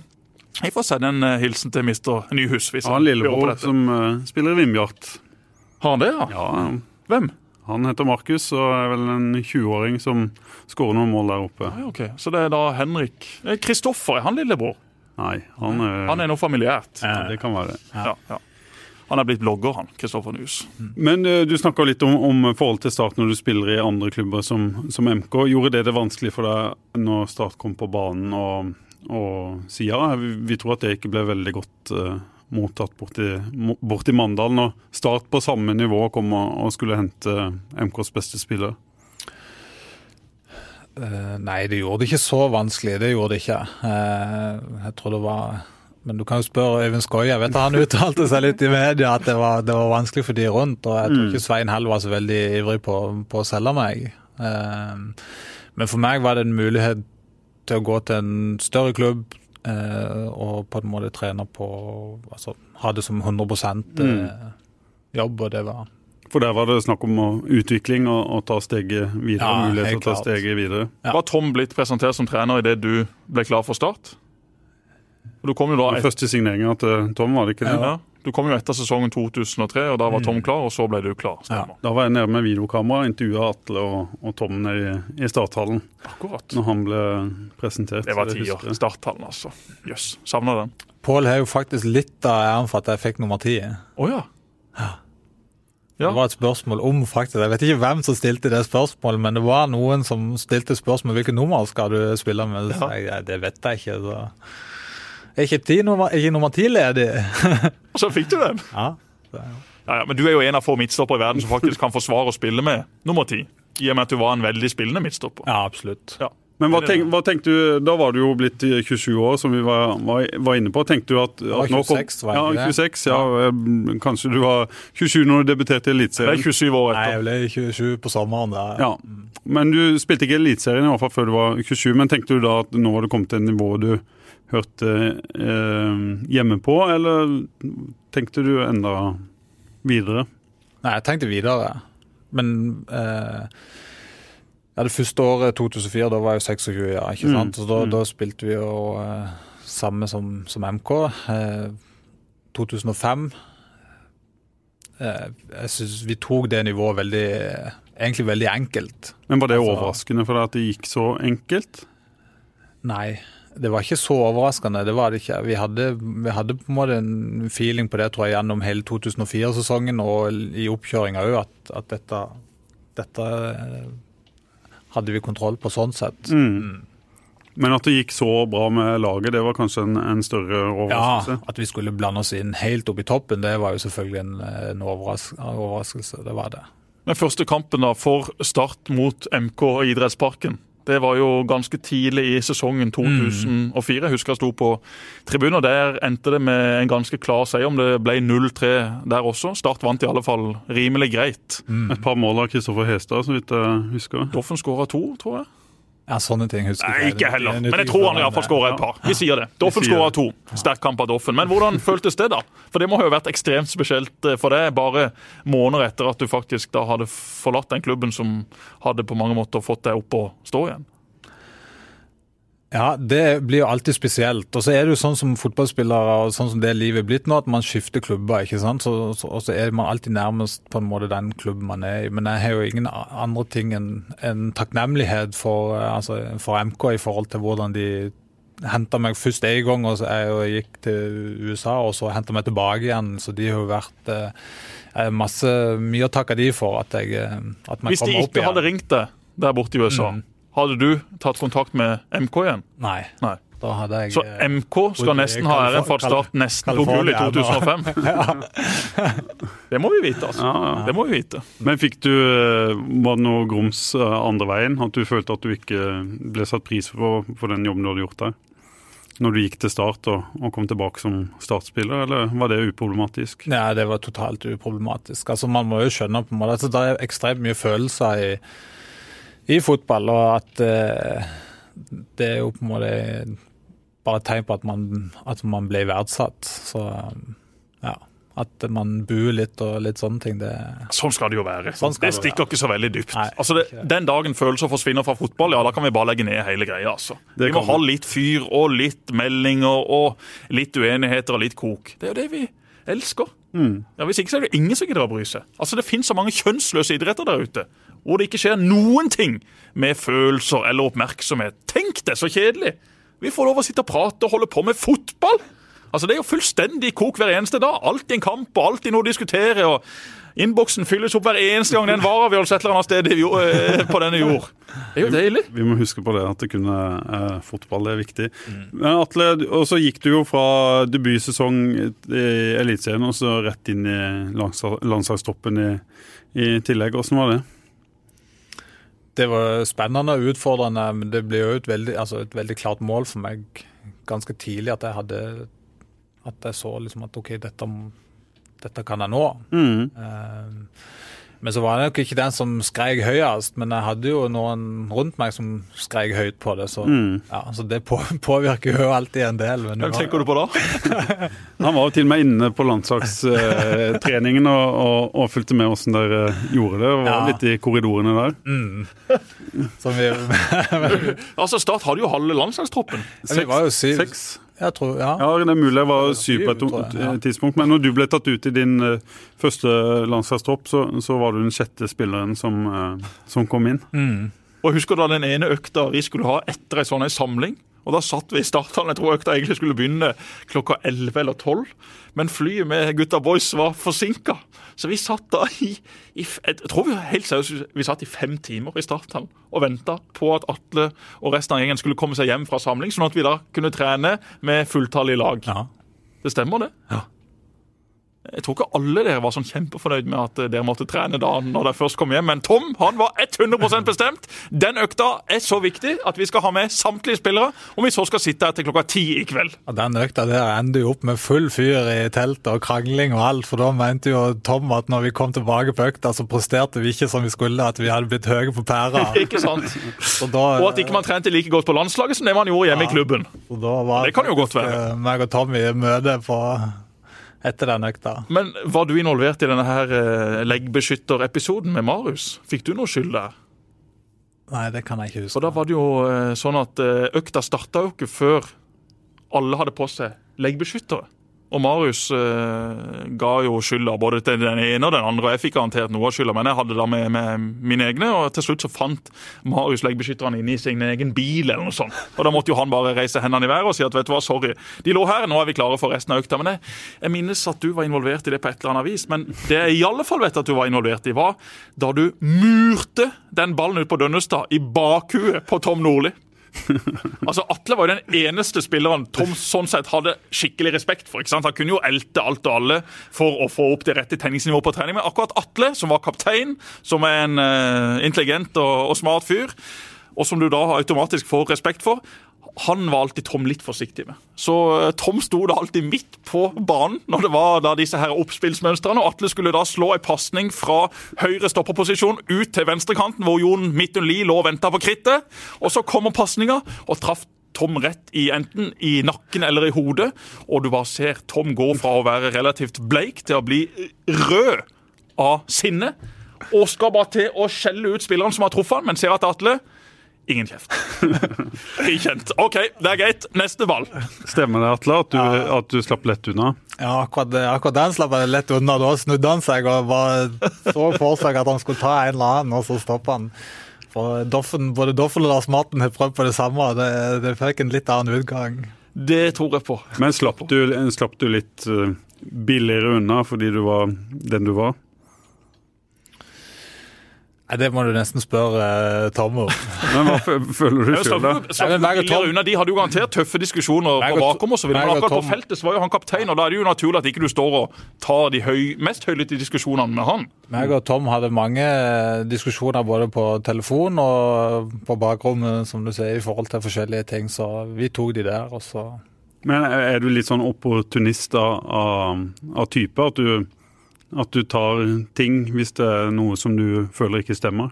jeg får sende en eh, hilsen til mister Nyhus. hvis han en lillebror som uh, spiller i Vindbjart. Har han det, ja? Ja, Hvem? han heter Markus og er vel en 20-åring som skårer noen mål der oppe. Ja, ok. Så det er da Henrik Eh, Kristoffer, er han lillebror? Nei, han er, Han er noe familiært. ja, Det kan være. Ja, ja. Han er blitt blogger, han. Kristoffer Nus. Men uh, du snakka litt om, om forhold til Start når du spiller i andre klubber som, som MK. Gjorde det det vanskelig for deg når Start kom på banen og, og sier ja, vi, vi tror at det ikke ble veldig godt uh, mottatt borti, borti Mandal når Start på samme nivå kom og, og skulle hente MKs beste spiller? Eh, nei, det gjorde det ikke så vanskelig. Det gjorde det ikke. Eh, jeg tror det var Men du kan jo spørre Øyvind Skoie. Jeg vet Han uttalte seg litt i media at det var, det var vanskelig for de rundt. Og jeg tror ikke Svein Hell var så veldig ivrig på, på å selge meg. Eh, men for meg var det en mulighet til å gå til en større klubb og på en måte trene på Altså ha det som 100 eh, jobb, og det var For der var det snakk om utvikling og, og ta steget videre. Ja, mulighet til å ta klart. steget videre. Ja. Var Tom blitt presentert som trener idet du ble klar for Start? Og Du kom jo da et... første signeringa til Tom, var det ikke det? Ja. Du kom jo etter sesongen 2003, og da var Tom klar, og så ble du klar. Ja. Da var jeg nede med videokamera, og intervjua Atle og, og Tom nede i, i starthallen Akkurat. når han ble presentert. Det var tiår. Starthallen, altså. Jøss. Yes. Savna den. Pål har jo faktisk litt av æren for at jeg fikk nummer ti. Å ja. Ja. Det var et spørsmål om faktisk, Jeg vet ikke hvem som stilte det spørsmålet, men det var noen som stilte spørsmål hvilket nummer skal du spille med. Ja. jeg, det vet jeg ikke. Så. Er ikke, ti nummer, er ikke nummer ti ledig? Så fikk du dem. ja. Ja, ja, Men du er jo en av få midtstoppere i verden som faktisk kan forsvare å spille med nummer ti. I og med at du var en veldig spillende midtstopper. ja, absolutt. Ja. Men hva, tenk, hva tenkte du, Da var du jo blitt 27 år, som vi var, var, var inne på. Tenkte du at, at nå kom- 26, var jeg ja, 26, ja, ja, Kanskje du var 27 når du debuterte i Det Jeg ble 27 år etter. Nei, jeg ble 27 på sommeren. da. Ja. Men du spilte ikke Eliteserien i hvert fall før du var 27. Men tenkte du da at nå var du kommet til et nivå du hørte eh, hjemme på, eller tenkte du enda videre? Nei, jeg tenkte videre. Men eh, Ja, Det første året, 2004, da var jeg 26, ja. ikke Mm, sant? Så da, mm. da spilte vi jo eh, samme som, som MK. Eh, 2005 eh, Jeg syns vi tok det nivået veldig Egentlig veldig enkelt. Men var det Altså- overraskende for deg at det gikk så enkelt? Nei, det var ikke så overraskende. Det var det ikke. Vi hadde, vi hadde på en måte en feeling på det tror jeg, gjennom hele 2004-sesongen og i oppkjøringa òg, at, at dette, dette eh, hadde vi kontroll på sånn sett. Mm. Men at det gikk så bra med laget, det var kanskje en, en større Ja, at vi skulle blande oss inn helt opp i toppen, det var jo selvfølgelig en, en overraskelse. Det var det. Den første kampen da for Start mot MK og Idrettsparken. Det var jo ganske tidlig i sesongen 2004. Jeg husker jeg sto på tribunen, og der endte det med en ganske klar seier. Om det ble 0-3 der også. Start vant i alle fall rimelig greit. Et par mål av Kristoffer Hestad, så vidt jeg husker. Doffen skåra to, tror jeg. Ja, sånne ting husker Nei, ikke heller. Er Men jeg tror han iallfall skåra et par. Vi sier det. Doffen skåra to. Sterk kamp av Doffen. Men hvordan føltes det, da? For det må jo ha vært ekstremt spesielt eh, for deg, bare måneder etter at du faktisk da hadde forlatt den klubben som hadde på mange måter fått deg opp og stå igjen. Ja, det blir jo alltid spesielt. Og så er det jo sånn som fotballspillere og sånn som det livet er blitt nå, at man skifter klubber. ikke sant? Så, så, og så er man alltid nærmest på en måte den klubben man er i. Men jeg har jo ingen andre ting enn en takknemlighet for, eh, altså, for MK i forhold til hvordan de henta meg først en gang, og så jeg gikk til USA, og så henta meg tilbake igjen. Så de har jo vært eh, masse Mye å takke de for at jeg eh, at man Hvis de ikke hadde ringt deg der borte i USA, Mm. Hadde du tatt kontakt med MK igjen? Nei. Nei. Da hadde jeg Så eh, MK skal nesten ha æren for at Start nesten tok gull i 2005? ja. Det må vi vite, altså. Ja, ja. Det må vi vite. Men fikk du eh, Var det noe grums eh, andre veien? At du følte at du ikke ble satt pris på for den jobben du hadde gjort der? Når du gikk til Start og, og kom tilbake som startspiller, eller var det uproblematisk? Nei, det var totalt uproblematisk. Altså, Man må jo skjønne på en måte at det er ekstremt mye følelser i, i fotball, og at eh, det er jo på en måte bare et tegn på at man, at man blir verdsatt. Så ja. At man buer litt og litt sånne ting, det Sånn skal det jo være. Sånn det det stikker ikke så veldig dypt. Nei, altså det. Den dagen følelser forsvinner fra fotball, ja, da kan vi bare legge ned hele greia. altså. Vi må ha litt fyr og litt meldinger og litt uenigheter og litt kok. Det er jo det vi elsker. Mm. Ja, Hvis ikke så er det ingen som gidder å bry seg. Altså Det finnes så mange kjønnsløse idretter der ute hvor det ikke skjer noen ting med følelser eller oppmerksomhet. Tenk det, så kjedelig! Vi får lov å sitte og prate og holde på med fotball! Altså Det er jo fullstendig kok hver eneste dag. Alltid en kamp og alltid noe å diskutere. og Innboksen fylles opp hver eneste gang det er en vareavgjørelse et eller annet sted eh, på denne jord. Det er jo deilig. Vi må huske på det, at det kunne eh, fotball er viktig. Men Atle, og så gikk du jo fra debutsesong i Eliteserien og så rett inn i landslag- landslagstroppen i, i tillegg. Hvordan var det? Det var spennende og utfordrende, men det ble jo et veldig, altså et veldig klart mål for meg ganske tidlig at jeg hadde At jeg så liksom at OK, dette, dette kan jeg nå. Mm. Eh, Men så var jeg nok ikke den som skrek høyest, men jeg hadde jo noen rundt meg som skrek høyt på det, så, Mm. ja, så det på, påvirker jo alltid en del. Hva var- tenker du på da? Han var jo til og med inne på landslagstreningen og, og, og fulgte med hvordan dere gjorde det. og var Ja. litt i korridorene der. Mm. Som vi, Altså Start hadde jo halve landslagstroppen. vi var jo syv. Seks? Jeg tror, ja. Ja, det er mulig jeg var syv på et jeg, ja. tidspunkt. Men når du ble tatt ut i din eh, første landslagstropp, så, så var du den sjette spilleren som, eh, som kom inn. Mm. Og Husker du da den ene økta vi skulle ha etter en sånn samling. Og Da satt vi i starthallen. Jeg tror økta egentlig skulle begynne klokka 11 eller 12. Men flyet med gutta boys var forsinka. Så vi satt da i, i Jeg tror vi helt seriøst vi satt i fem timer i starthallen og venta på at Atle og resten av gjengen skulle komme seg hjem fra samling, sånn at vi da kunne trene med fulltallig lag. ja. Det stemmer, det. Ja. Jeg tror ikke alle dere var sånn kjempefornøyd med at dere måtte trene da når dere først kom hjem, men Tom han var 100% bestemt. Den økta er så viktig at vi skal ha med samtlige spillere, om vi så skal sitte her til klokka ti i kveld. Og Den økta der ender jo opp med full fyr i teltet og krangling og alt, for da mente jo Tom at når vi kom tilbake på økta, så presterte vi ikke som vi skulle, at vi hadde blitt høye på pæra. Ikke sant? Da, Og at ikke man trente like godt på landslaget som det man gjorde hjemme i klubben. Det kan jo godt være. eh, meg og Tom i møte på etter den økta. Men var du involvert i denne her eh, leggbeskytterepisoden med Marius? Fikk du noe skyld der? Nei, det kan jeg ikke huske. Og da var det jo eh, sånn at eh, økta starta jo ikke før alle hadde på seg leggbeskyttere. Og Marius eh, ga jo skylda både til den ene og den andre, og jeg fikk garantert noe av skylda, men jeg hadde da med, med mine egne, og til slutt så fant Marius leggbeskytterne inne i sin egen bil eller noe sånt. Og da måtte jo han bare reise hendene i været og si at vet du hva, sorry, de lå her, nå er vi klare for resten av økta. Men jeg, jeg minnes at du var involvert i det på et eller annet vis, men det jeg i alle fall vet at du var involvert i, var da du murte den ballen ut på Dønnestad i bakhuet på Tom Nordli. altså Atle var jo den eneste spilleren Tom sånn sett hadde skikkelig respekt for. ikke sant? Han kunne jo elte alt og alle for å få opp det rette tenningsnivået på trening. Men akkurat Atle, som var kaptein, som er en uh, intelligent og, og smart fyr, og som du da automatisk får respekt for, han var alltid Tom litt forsiktig med. Så uh, Tom sto da alltid midt på banen når det var da disse her oppspillsmønstrene. og Atle skulle da slå en pasning fra høyre stopperposisjon ut til venstrekanten, hvor Jon Midtun Lie lå og venta på krittet. Og så kommer pasninga og traff Tom rett i enten i nakken eller i hodet. Og du bare ser Tom gå fra å være relativt bleik til å bli rød av sinne. Og skal bare til å skjelle ut spilleren som har truffet han, men ser at Atle Ingen kjeft. Frikjent. OK, det er greit. Neste ball. Stemmer det, Atle, at du, at du slapp lett unna? Ja, akkurat, akkurat den slapp jeg lett unna. Da snudde han seg og så for seg at han skulle ta en eller annen, og så stoppa han. For Doffen, både Doffen og Lars Marten har prøvd på det samme, og det, det fikk en litt annen utgang. Det tror jeg på. Men slapp du, slapp du litt uh, billigere unna fordi du var den du var? Det må du nesten spørre uh, Tom om. Men hva føler du sjøl, da? Unna? De hadde jo garantert tøffe diskusjoner på bakom osv. Men akkurat på feltet så var jo han kaptein, og da er det jo naturlig at ikke du står og tar de høy, mest høylytte diskusjonene med han. Meg og Tom hadde mange diskusjoner både på telefon og på bakrommet, som du sier, i forhold til forskjellige ting, så vi tok de der, og så Men er du litt sånn opportunist av, av type? At du at du tar ting hvis det er noe som du føler ikke stemmer?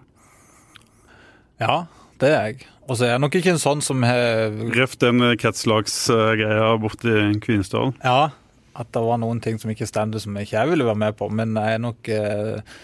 Ja, det er jeg. Og så er jeg nok ikke en sånn som har Røff den kretslagsgreia borti Kvinesdal? Ja, at det var noen ting som ikke stemte som ikke jeg ville være med på. Men jeg er nok eh,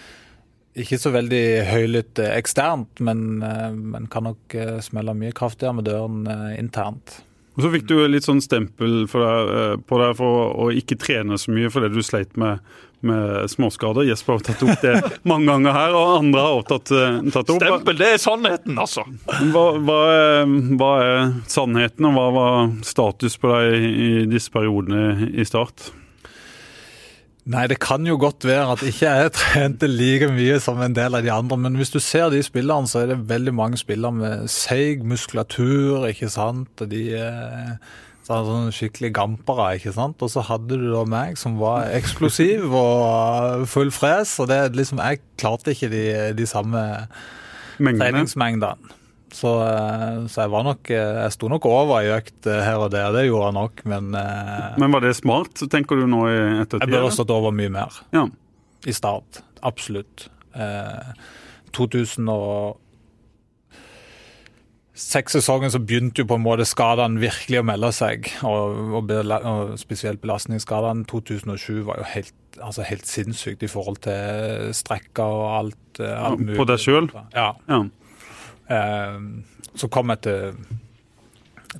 ikke så veldig høylytt eksternt, men, eh, men kan nok eh, smelle mye kraftigere med døren eh, internt. Og Så fikk du litt sånn stempel deg, på deg for å ikke trene så mye fordi du sleit med, med småskader. Jesper har tatt opp det mange ganger her, og andre har også tatt, tatt opp. Stempel, det er sannheten, altså. Hva, hva, er, hva, er, sannheten, og hva var status på deg i disse periodene i start? Nei, det kan jo godt være at ikke jeg trente like mye som en del av de andre, men hvis du ser de spillerne, så er det veldig mange spillere med seig muskulatur, ikke sant. Og de er sånn skikkelig gampere, ikke sant. Og så hadde du da meg som var eksplosiv og full fres, og det liksom Jeg klarte ikke de, de samme treningsmengdene. Så, så, jeg var nok Jeg sto nok over i økt her og der, det gjorde jeg nok, men Men var det smart, tenker du nå i ettertid? Jeg burde stått over mye mer ja. i start. Absolutt. Eh, 2006 sesongen så begynte jo på en måte skadene virkelig å melde seg, og, og, og spesielt belastningsskadene. 2007 var jo helt, altså helt sinnssykt i forhold til strekker og alt. alt ja, På deg sjøl? Ja. ja. Så kom jeg til,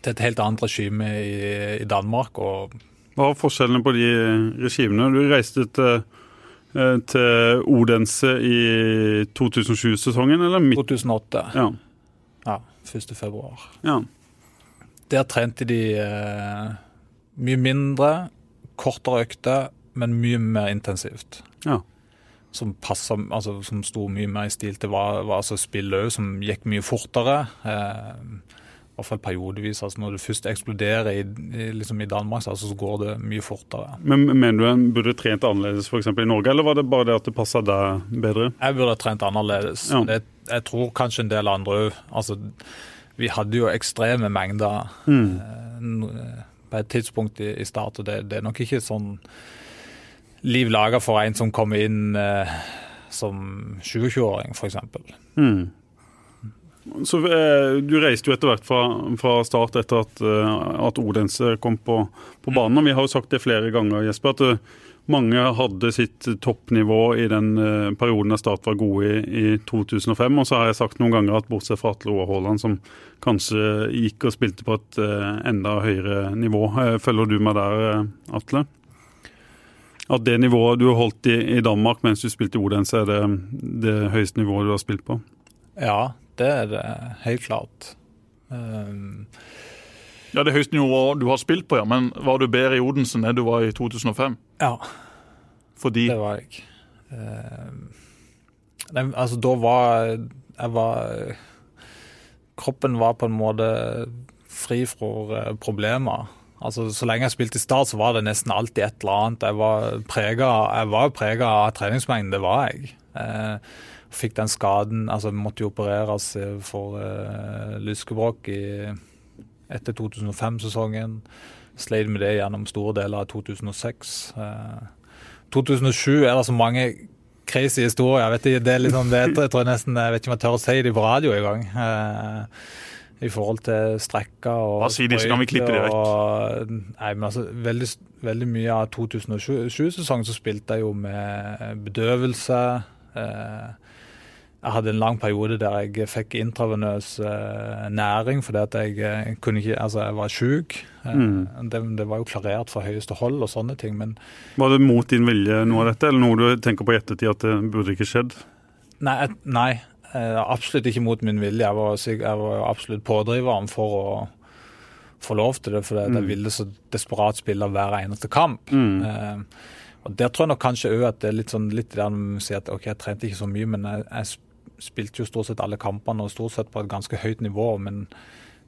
til et helt annet regime i, i, Danmark. og Hva var forskjellene på de regimene? Du reiste til, til Odense i 2007-sesongen, eller? Midt? 2008. Ja. ja 1. februar. Ja. Der trente de eh, mye mindre, kortere økter, men mye mer intensivt. Ja som, passet, altså, som sto mye mer i stil til hva, hva altså spillet òg, som gikk mye fortere. Eh, I hvert fall periodevis. altså Når det først eksploderer i, liksom i Danmark, altså, så går det mye fortere. Men Mener du en burde trent annerledes f.eks. i Norge, eller var det bare det at det passa deg bedre? Jeg burde trent annerledes. Ja. Det, jeg tror kanskje en del andre òg. Altså, vi hadde jo ekstreme mengder mm. eh, på et tidspunkt i, i start, og det, det er nok ikke sånn liv laga for en som kom inn eh, som 20-åring, f.eks. Mm. Så eh, Du reiste jo etter hvert fra, fra start etter at, uh, at Odense kom på, på banen. og Vi har jo sagt det flere ganger, Jesper, at uh, mange hadde sitt toppnivå i den eh, perioden da Start var gode i, i 2005. Og så har jeg sagt noen ganger at bortsett fra Atle Roar Haaland, som kanskje gikk og spilte på et eh, enda høyere nivå. Eh, følger du med der, Atle? At det nivået du har holdt i, i Danmark mens du spilte i Odense, er det det høyeste nivået du har spilt på? Ja, det er det helt klart. Um, ja, Det høyeste nivået du har spilt på, ja. Men var du bedre i Odense enn du var i 2005? Ja. Fordi Det var jeg. Um... Nei, altså, da var jeg var Kroppen var på en måte fri for uh, problemer. Altså, Så lenge jeg spilte i Start, så var det nesten alltid et eller annet. Jeg var prega av treningsmengden, det var jeg. jeg. fikk den skaden altså Måtte jo opereres for uh, lyskebrokk etter 2005-sesongen. Sleit med det gjennom store deler av 2006. Uh, 2007 er det så mange crazy historier. Jeg vet det er sånn det, jeg tror jeg nesten, jeg vet ikke om jeg tør å si det på radio engang. Uh, I forhold til strekker og Hva sier de, så kan vi klippe det vekk. Og, nei, men altså, veldig, veldig mye av 2007-sesongen så spilte jeg jo med bedøvelse. Uh, jeg hadde en lang periode der jeg fikk intravenøs uh, næring fordi at jeg, eh, kunne ikke, altså jeg var sjuk. Mm. det, det, var jo klarert fra høyeste hold og sånne ting, men Var det mot din vilje noe av dette, eller noe du tenker på i ettertid at det burde ikke skjedd? Nei, nei absolutt ikke mot min vilje. Jeg var, jeg var absolutt pådriveren for å få lov til det, fordi mm. ville så desperat spille hver eneste kamp. Mm. og Der tror jeg nok kanskje òg at det er litt sånn litt der man sier at OK, jeg trente ikke så mye, men jeg, jeg spilte jo stort sett alle kampene og stort sett på et ganske høyt nivå. Men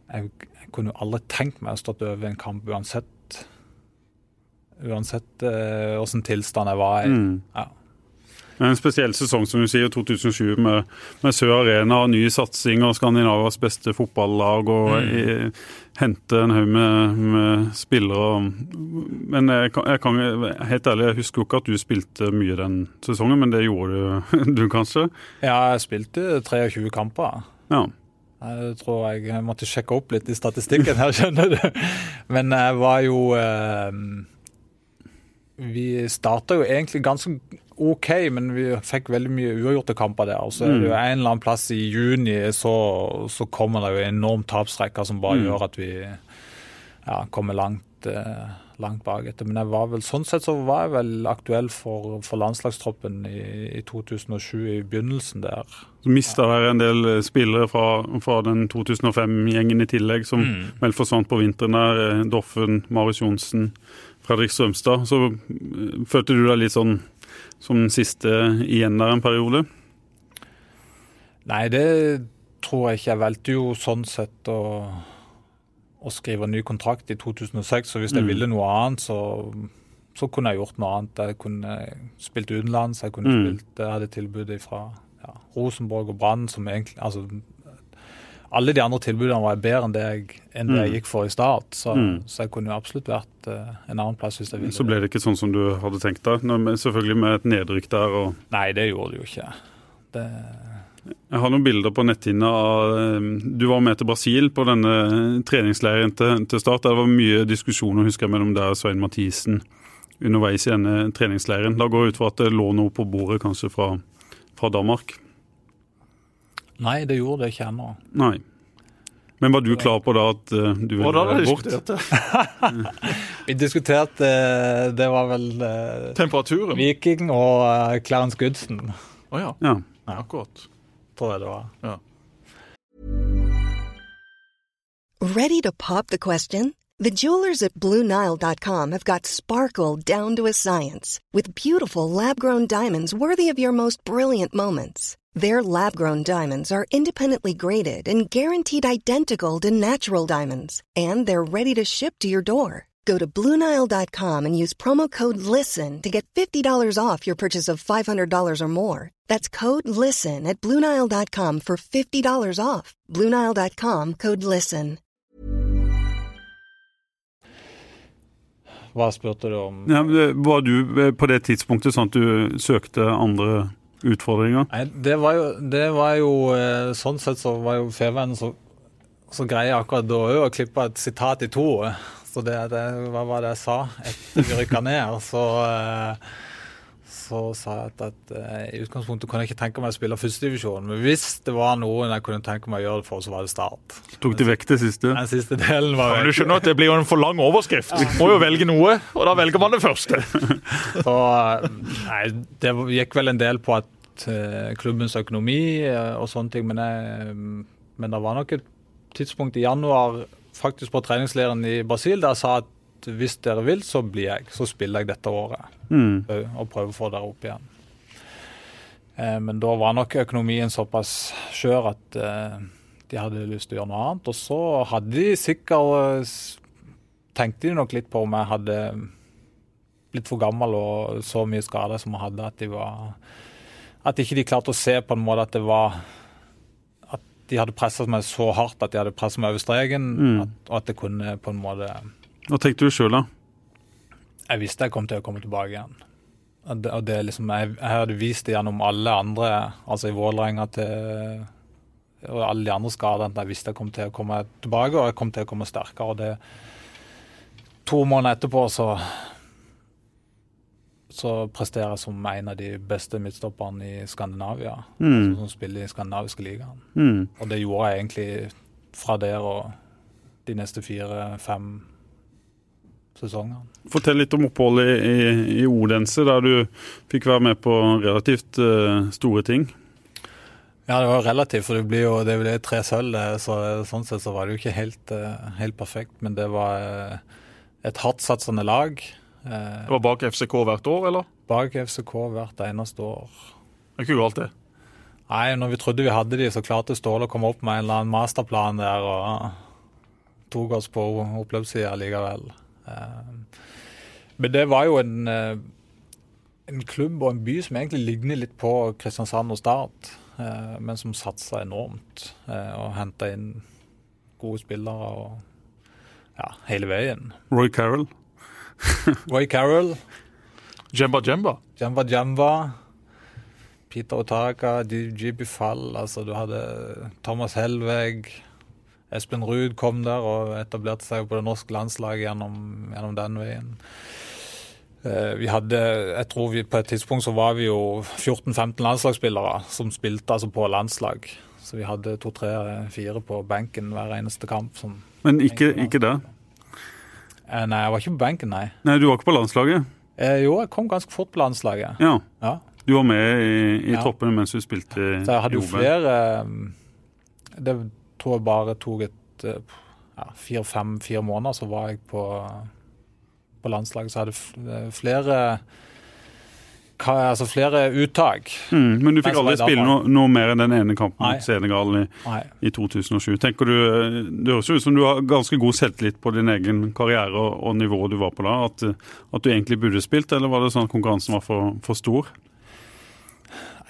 jeg, jeg kunne jo aldri tenkt meg å stått over en kamp uansett uansett åssen eh, tilstand jeg var i. Mm. Ja. En spesiell sesong som du sier, 2007 med, med Sør Arena og ny satsing og Skandinavias beste fotballag og mm. i, hente en haug med, med, spillere. Men jeg kan, jeg kan, helt ærlig, jeg husker jo ikke at du spilte mye den sesongen, men det gjorde du, du kanskje? Ja, jeg spilte 23 kamper. Ja. Jeg tror jeg måtte sjekke opp litt i statistikken her, skjønner du. Men jeg var jo eh, Vi starta jo egentlig ganske OK, men vi fikk veldig mye uavgjorte kamper der. Og så er det jo mm. en eller annen plass i juni så, så kommer det jo enorm tapsrekke som bare mm. gjør at vi ja, kommer langt, eh, langt bak etter. Men jeg var vel, sånn sett så var jeg vel aktuell for, for landslagstroppen i, i, 2007, i begynnelsen der. Så mista dere en del eh, spillere fra, fra den 2005-gjengen i tillegg, som mm. vel forsvant på vinteren der. Eh, Doffen, Marius Johnsen, Fredrik Strømstad. Så eh, følte du deg litt sånn som den siste igjen der en periode? Nei, det tror jeg ikke. Jeg valgte jo sånn sett å, å skrive ny kontrakt i 2006, så hvis jeg mm. ville noe annet, så, så, kunne jeg gjort noe annet. Jeg kunne spilt utenlands, jeg kunne mm. spilt, jeg hadde tilbudet fra ja, Rosenborg og Brann, som egentlig altså, alle de andre tilbudene var bedre enn det jeg, enn det jeg mm. gikk for i start. Så, mm. så jeg kunne jo absolutt vært uh, en annen plass hvis jeg ville. Så ble det ikke sånn som du hadde tenkt deg? Selvfølgelig med et nedrykk der og Nei, det gjorde det jo ikke. Det... Jeg har noen bilder på netthinna av eh, Du var med til Brasil på denne treningsleiren til, til start. Det var mye diskusjoner husker jeg, mellom deg og Svein Mathisen underveis i denne treningsleiren. Da går jeg ut fra at det lå noe på bordet kanskje fra, fra Danmark? Nei, det gjorde det ikke ennå. Nei. Men var du klar på da at uh, du ville da bort? Diskuterte. Vi diskuterte uh, Det var vel uh, Temperaturen? Viking og uh, Clarence Goodson. Å oh, ja. ja. Akkurat. Tror jeg det var. Ja. Ready to pop the question? The jewelers at BlueNile.com have got sparkle down to a science with beautiful lab-grown diamonds worthy of your most brilliant moments. Their lab grown diamonds are independently graded and guaranteed identical to natural diamonds, and they're ready to ship to your door. Go to Bluenile.com and use promo code LISTEN to get $50 off your purchase of $500 or more. That's code LISTEN at Bluenile.com for $50 off. Bluenile.com code LISTEN. Hva spurte du om? Ja, var du eh, på det tidspunktet sånn at du eh, søkte andre utfordringer? Det var jo, det var jo eh, Sånn sett så var jo Fevennen så, så greie akkurat da å klippe et sitat i to. Så det, det, hva var det jeg sa etter vi rykka ned? Så, eh, så sa jeg at, at uh, i utgangspunktet kunne jeg ikke tenke meg å spille førstedivisjon. Men hvis det var noen jeg kunne tenke meg å gjøre det for, så var det Start. Tok de vekk det siste? Den siste delen var Men du skjønner at det blir jo en for lang overskrift. Må jo velge noe, og da velger man det første. Så, eh, nei, det gikk vel en del på at uh, klubbens økonomi uh, og sånne ting, men, jeg, men det var nok et tidspunkt i januar faktisk på treningsleiren i Brasil der jeg sa at hvis dere vil, så blir jeg. Så spiller jeg dette året Mm. og prøver å få dere opp igjen. Eh, men da var nok økonomien såpass skjør at eh, de hadde lyst til å gjøre noe annet. Og så hadde de sikkert Tenkte de nok litt på om jeg hadde blitt for gammel og så mye skade som jeg hadde, at de var At ikke de klarte å se på en måte at det var de hadde pressa meg så hardt at de hadde pressa meg over streken, Mm. at, og at det kunne på en måte Hva tenkte du sjøl, da? Jeg visste jeg kom til å komme tilbake igjen. Og det, og det liksom, jeg, jeg hadde vist det gjennom alle andre, altså i Vålerenga til og alle de andre skadene, jeg visste jeg kom til å komme tilbake, og jeg kom til å komme sterkere. og det To måneder etterpå så så presterer jeg som en av de beste midtstopperne i Skandinavia. Mm. Som spiller i skandinaviske ligaen. Mm. Og det gjorde jeg egentlig fra der og de neste fire-fem sesongene. Fortell litt om oppholdet i, i, i Odense, der du fikk være med på relativt uh, store ting. Ja, det var relativt, for det blir jo det blir tre sølv. Så sånn sett så var det jo ikke helt, uh, helt perfekt. Men det var uh, et hardtsatsende lag. Det var bak FCK hvert år, eller? Bak FCK hvert eneste år. Det er ikke galt, det. Nei, når vi trodde vi hadde de, så klarte Ståle å komme opp med en eller annen masterplan der og tok oss på oppløpssida likevel. Eh, Men det var jo en, eh, en klubb og en by som egentlig ligner litt på Kristiansand og Start, eh, men som satsa enormt og henta inn gode spillere og ja, hele veien. Roy Carroll. Roy Carroll, Jemba Jemba. Jemba Jemba. Peter Otaka, Jibi Fall, altså du hadde Thomas Helveg, Espen Ruud kom der og etablerte seg på det norske landslaget gjennom, gjennom den veien. Eh, Vi hadde, jeg tror vi På et tidspunkt så var vi jo 14-15 landslagsspillere som spilte altså på landslag. Så vi hadde to, tre, fire på benken hver eneste kamp. Som, Men ikke, ikke der. Eh, nei, jeg var ikke på benken, nei. Nei, du var ikke på landslaget? Eh, jo, jeg kom ganske fort på landslaget. Ja. Ja. Du var med i, i Ja. troppene mens du spilte i Så jeg hadde jo flere um, Det tror jeg bare tok et uh, ja, fire-fem-fire måneder, så var jeg på, på landslaget. Så hadde eh, flere altså flere uttak. Mm, men du fikk aldri spille noe, noe mer enn den ene kampen mot Senegal i, i 2007. Tenker du, eh, Det høres ut som du har ganske god selvtillit på din egen karriere og, og nivået du var på da. At, eh, at du egentlig burde spilt, eller var det sånn at konkurransen var for, for stor?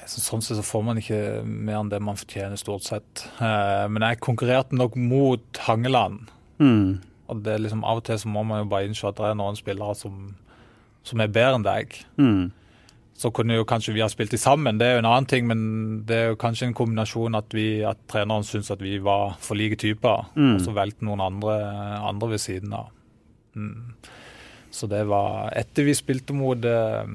Så, sånn sett så får man ikke mer enn det man fortjener, stort sett. Eh, men jeg konkurrerte nok mot Hangeland. Mm. Og det er liksom av og til så må man jo bare innse at det er noen spillere som, som er bedre enn deg. Mm. Så kunne jo kanskje vi ha spilt de sammen, det er jo en annen ting, men det er jo kanskje en kombinasjon at, vi, at treneren syns at vi var for like typer, Mm. og så valgte noen andre, andre ved siden av. Mm. Så det var Etter vi spilte mot eh,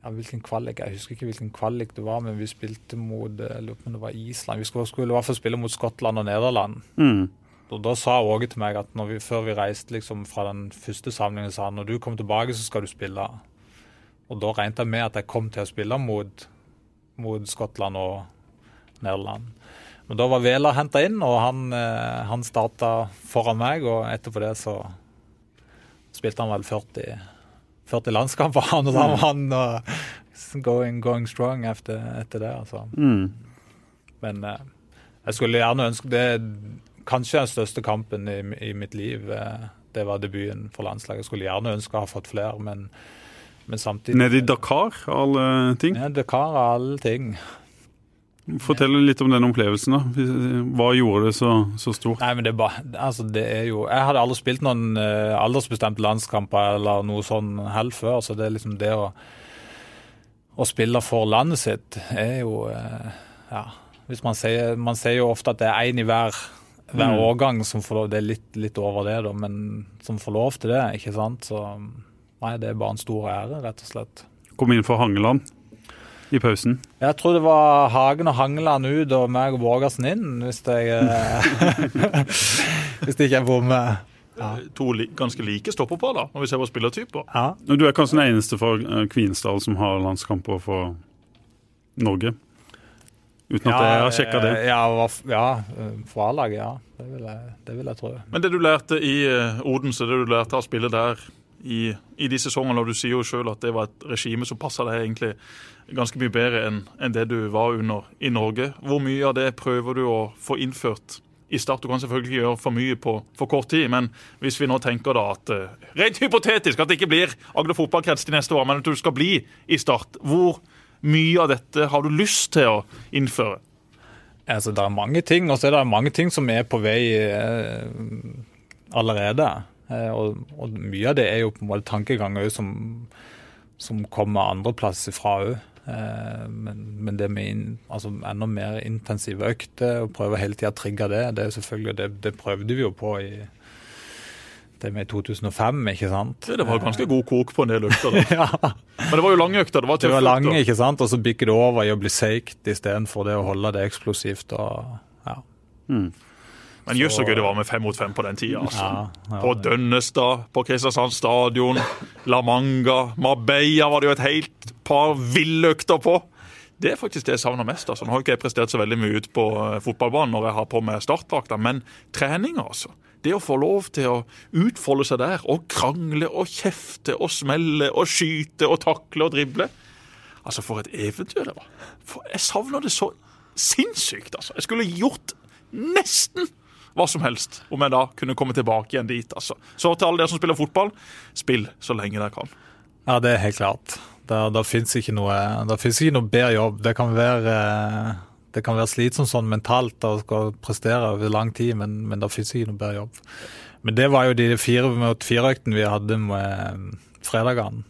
ja, hvilken kvalik, Jeg husker ikke hvilken kvalik det var, men vi spilte mot jeg lurer på om det var Island. Vi skulle, skulle i hvert fall spille mot Skottland og Nederland. Mm. Og Da sa Åge til meg at når vi, før vi reiste liksom fra den første samlingen, sa han når du kommer tilbake, så skal du spille. Og da regnet jeg med at jeg kom til å spille mot, mot Skottland og Nederland. Men da var Vela henta inn, og han, eh, han starta foran meg. Og etterpå det så spilte han vel 40, 40 for han, og så var han uh, going, going strong etter, etter det. altså. Mm. Men eh, jeg skulle gjerne ønske det Kanskje den største kampen i, i mitt liv. eh, det var debuten for landslaget. Jeg skulle gjerne ønske å ha fått flere, men, men samtidig Nede i Dakar, alle ting. Ja, Dakar alle ting. Fortell litt om den opplevelsen. da. Hva gjorde det så, så stort? Nei, men det er bare Altså, det er jo Jeg hadde aldri spilt noen eh, aldersbestemte landskamper eller noe sånn helt før, så det er liksom det å å spille for landet sitt er jo eh, Ja. Hvis man sier Man sier jo ofte at det er én i hver hver Mm. årgang som får lov, det er litt, litt over det, da, men som får lov til det, ikke sant. Så nei, det er bare en stor ære, rett og slett. Kom inn for Hangeland i pausen. Jeg tror det var Hagen og Hangeland ut og meg og Borgersen inn, hvis jeg eh, Hvis det ikke er bomme. Ja. To li ganske like stopperpar, da, når vi ser på spillertyper. Ja. Du er kanskje den eneste fra eh, Kvinesdal som har landskamper for Norge? Uten at jeg har sjekka det. eh, Ja, ja for A-laget, ja. Det vil, jeg, det vil jeg tro. Men det du lærte i eh, Odense, det du lærte av å spille der i, i de sesongene, og du sier jo sjøl at det var et regime som passa deg egentlig ganske mye bedre enn en det du var under i Norge. Hvor mye av det prøver du å få innført i Start? Du kan selvfølgelig gjøre for mye på for kort tid, men hvis vi nå tenker da at eh, Rent hypotetisk at det ikke blir Agder fotballkrets til neste år, men at du skal bli i Start. Hvor mye av dette har du lyst til å innføre? Altså, det er mange ting, og så er det mange ting som er på vei eh, allerede. Eh, og, og mye av det er jo på en måte tankeganger som, som kommer andreplass ifra òg. Eh, men, men det med in, altså enda mer intensive økter, og prøve hele tida å trigge det, det er selvfølgelig, det, det prøvde vi jo på i det med 2005, ikke sant? Det var ganske god kok på en del økter. ja. Men det var jo lange økter. Det var Det var lange, ikke sant? Og så bikker det over i å bli seigt istedenfor det å holde det eksplosivt. og ja. Men jøss så gøy det var med fem mot fem på den tida. Altså. Ja, ja. På Dønnestad, på Kristiansand stadion, La Manga, Marbella var det jo et helt par villøkter på. Det er faktisk det jeg savner mest. altså. Nå har ikke jeg prestert så veldig mye ut på eh, fotballbanen når jeg har på meg startdrakta, men treninga, altså. Det å få lov til å utfolde seg der og krangle og kjefte og smelle og skyte og takle og drible. Altså, for et eventyr det var. For jeg savner det så sinnssykt, altså. Jeg skulle gjort nesten hva som helst om jeg da kunne komme tilbake igjen dit. altså. Så til alle dere som spiller fotball, spill så lenge dere kan. Ja, det er helt klart. Det, det fins ikke, ikke noe bedre jobb. Det kan være, eh, det kan være slitsomt sånn mentalt å skal prestere over lang tid, men, men det fins ikke noe bedre jobb. Men det var jo de fire mot fire-øktene vi hadde med fredagene,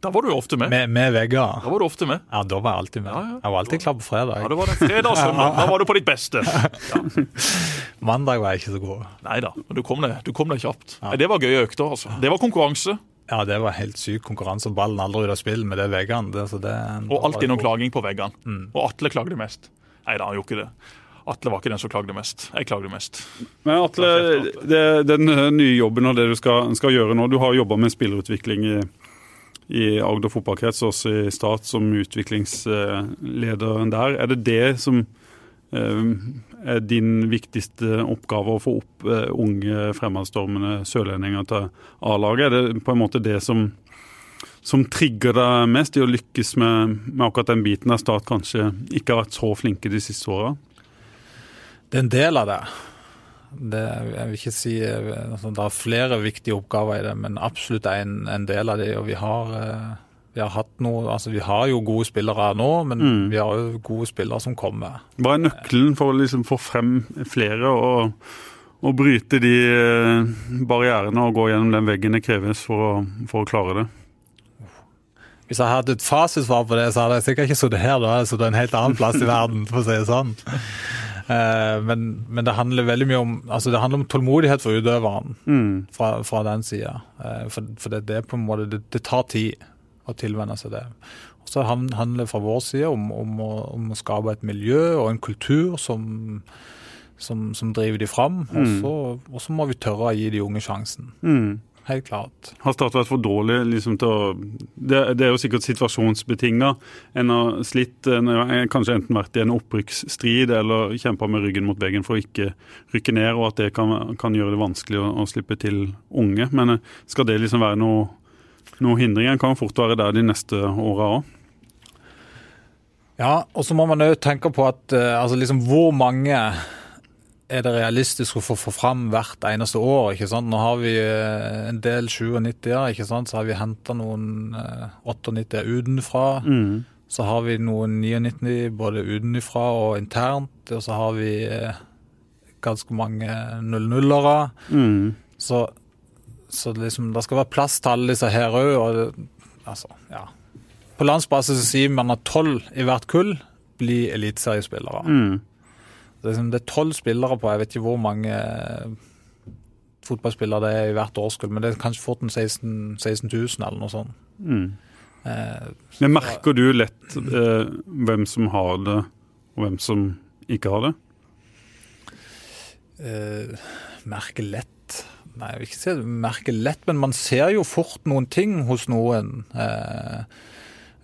Da var du jo ofte med. med, med Vegard. Da var du ofte med. Ja, da var jeg alltid med. Ja, ja. Jeg var alltid klar på fredag. Ja, det var det fredag og søndag. Da var du på ditt beste. Mandag var jeg ikke så god. Nei da, du kom deg, du kom deg kjapt. Ja. Det var gøye økter, altså. Det var konkurranse, Ja, det var helt syk konkurranse, ballen aldri ut av spill med de veggene. Det, så det, og alltid noen klaging på veggene. Og Atle klagde mest. Nei da, han gjorde ikke det. Atle var ikke den som klagde mest. Jeg klagde mest. Men Atle, det, den nye jobben og det du skal, skal gjøre nå Du har jobba med spillerutvikling i, i Agder fotballkrets, også i Start, som utviklingsleder der. Er det det som eh, er din viktigste oppgave, å få opp eh, unge fremadstormende sørlendinger til A-laget? Er det på en måte det som, som trigger deg mest i å lykkes med, med akkurat den biten der Start kanskje ikke har vært så flinke de siste åra? Det er en del av det. Det jeg vil ikke si altså, Det er flere viktige oppgaver i det, men absolutt en, en del av det. Og vi har, eh, vi har hatt noe Altså, vi har jo gode spillere nå, men vi har jo gode spillere som kommer. Hva er nøkkelen for å liksom få frem flere og, og bryte de eh, barrierene og gå gjennom den veggen det kreves for å, for å klare det? Hvis jeg hadde et fasitsvar på det, så hadde jeg sikkert ikke sittet her. Da hadde jeg sittet en helt annen plass i verden, for å si det sånn. Eh, Men, men det handler veldig mye om altså det handler om tålmodighet for utøveren fra, fra den sida. For, for det, det er på en måte det, det tar tid å tilvenne seg det. Og så handler det fra vår side om, om, å, om å skape et miljø og en kultur som, som, som driver de fram. Og så, og så må vi tørre å gi de unge sjansen. Helt klart. Har Statoil vært for dårlig liksom, til å det, det er jo sikkert situasjonsbetinga. En har slitt, en har kanskje enten vært i en opprykksstrid eller kjempa med ryggen mot veggen for å ikke rykke ned, og at det kan, kan gjøre det vanskelig å, å slippe til unge. Men eh, skal det liksom være noe, noe hindring? En kan fort være der de neste åra òg. Ja, og så må man òg tenke på at eh, altså liksom hvor mange er det realistisk å få, få fram hvert eneste år. ikke sant? Nå har vi eh, en del 97-er, ikke sant? så har vi henta noen 98-er utenfra. Så har vi noen 99 både utenfra og internt. Og så har vi eh, ganske mange 00-ere. Så, så liksom, det skal være plass til alle disse her òg. Altså, ja. På landsbasis sier man at tolv i hvert kull blir eliteseriespillere. Er liksom- det er tolv spillere på, jeg vet ikke hvor mange eh, fotballspillere det er i hvert årskull, men det er kanskje fort en 16, 16 000 eller noe sånt. Mm. Eh, Men merker du lett eh, hvem som har det, og hvem som ikke har det? eh, merker lett Nei, jeg vil ikke si merker lett, men man ser jo fort noen ting hos noen. Eh,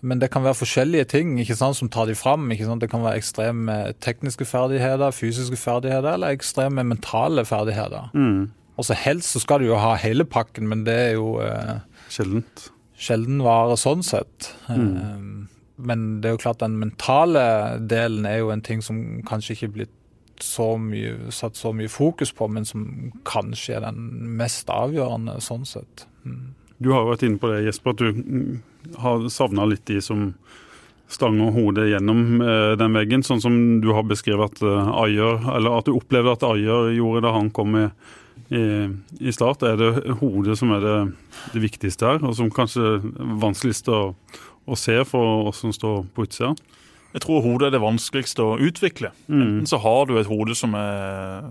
men det kan være forskjellige ting ikke sant, som tar de fram. Ikke sant? Det kan være ekstreme tekniske ferdigheter, fysiske ferdigheter eller ekstreme mentale ferdigheter. Mm. Og så helst så skal du jo ha hele pakken, men det er jo eh, Sjeldent. sjelden vare sånn sett. Eh, men det er jo klart den mentale delen er jo en ting som kanskje ikke er blitt så mye, satt så mye fokus på, men som kanskje er den mest avgjørende sånn sett. Mm. Du har jo vært inne på det, Jesper, at du mm, har savna litt de som stanger hodet gjennom eh, den veggen, sånn som du har beskrevet at eh, Ayer, eller at du opplevde at Ayer gjorde da han kom i, i, i start. Er det hodet som er det, det viktigste her, og som kanskje er vanskeligst å, å se for oss som står på utsida? Jeg tror hodet er det vanskeligste å utvikle. Enten så har du et hode som er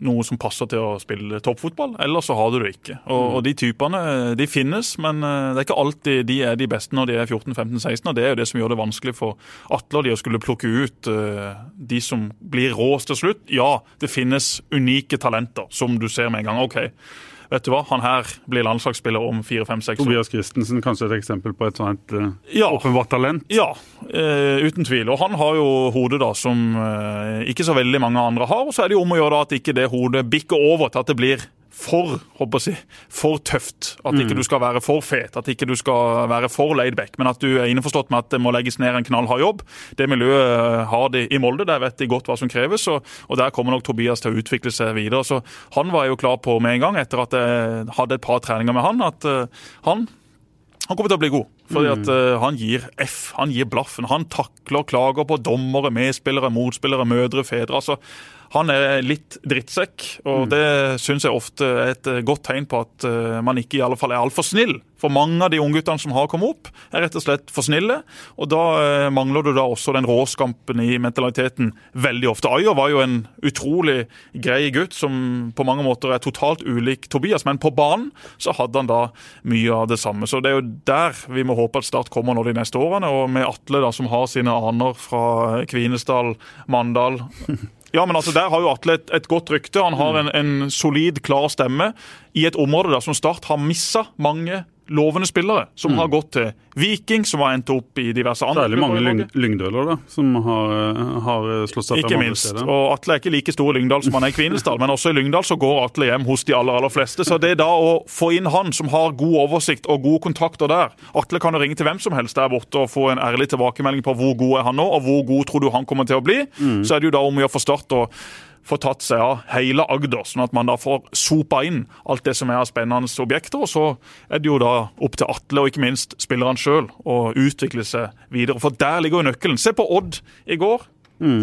noe som passer til å spille toppfotball, eller så har du det ikke. Og, og de typene de finnes, men eh, det er ikke alltid de er de beste når de er 14-15-16. og Det er jo det som gjør det vanskelig for Atle og de å skulle plukke ut eh, de som blir råest til slutt. Ja, det finnes unike talenter som du ser med en gang. OK, vet du hva, han her blir landslagsspiller om fire-fem-seks år. Tobias Christensen, kanskje et eksempel på et sånt eh, Ja. åpenbart talent? Ja, uh, uten tvil. Og han har jo hodet da som uh, ikke så veldig mange andre har. Og så er det jo om å gjøre da at ikke det hodet bikker over til at det blir for håper jeg, for tøft. At ikke du skal være for fet, at ikke du skal være for laidback, men at du er innforstått med at det må legges ned en knallhard jobb. Det miljøet eh, har de i Molde, der vet de godt hva som kreves, og, og der kommer nok Tobias til å utvikle seg videre. Så Han var jeg jo klar på med en gang, etter at jeg hadde et par treninger med han, at eh, han han kommer til å bli god, fordi at uh, han gir F. Han gir blaffen. Han takler klager på dommere, medspillere, motspillere, mødre, fedre. altså han er litt drittsekk, og det syns jeg ofte er et eh, godt tegn på at eh, man ikke i alle fall er altfor snill. For mange av de ungguttene som har kommet opp, er rett og slett for snille. Og da eh, mangler du da også den råskampen i mentaliteten veldig ofte. Ayer var jo en utrolig grei gutt som på mange måter er totalt ulik Tobias, men på banen så hadde han da mye av det samme. Så det er jo der vi må håpe at Start kommer nå de neste årene. Og med Atle, da, som har sine aner fra Kvinesdal, Mandal ja, men altså Der har jo Atle et, et godt rykte. Han har en, en solid, klar stemme i et område der som Start har missa mange lovende spillere. Som har gått til Viking, som har endt opp i diverse andre Særlig mange lyng, lyngdøler da, som har, eh, har slått seg Ikke frem andre minst. Og Atle er ikke like stor i Lyngdal som han er i Kvinesdal, men også i Lyngdal så går Atle hjem hos de aller aller fleste. Så det er da å få inn han som har god oversikt og gode kontakter der Atle kan jo ringe til hvem som helst der borte og få en ærlig tilbakemelding på hvor god er han nå, og hvor god tror du han kommer til å bli. Så er det jo da om å gjøre for Start å få tatt seg av hele Agder, sånn at man da får sopa inn alt det som er av spennende objekter. Og så er det jo da opp til Atle, og ikke minst spillerne sjøl, å utvikle seg videre. For der ligger jo nøkkelen. Se på Odd i går.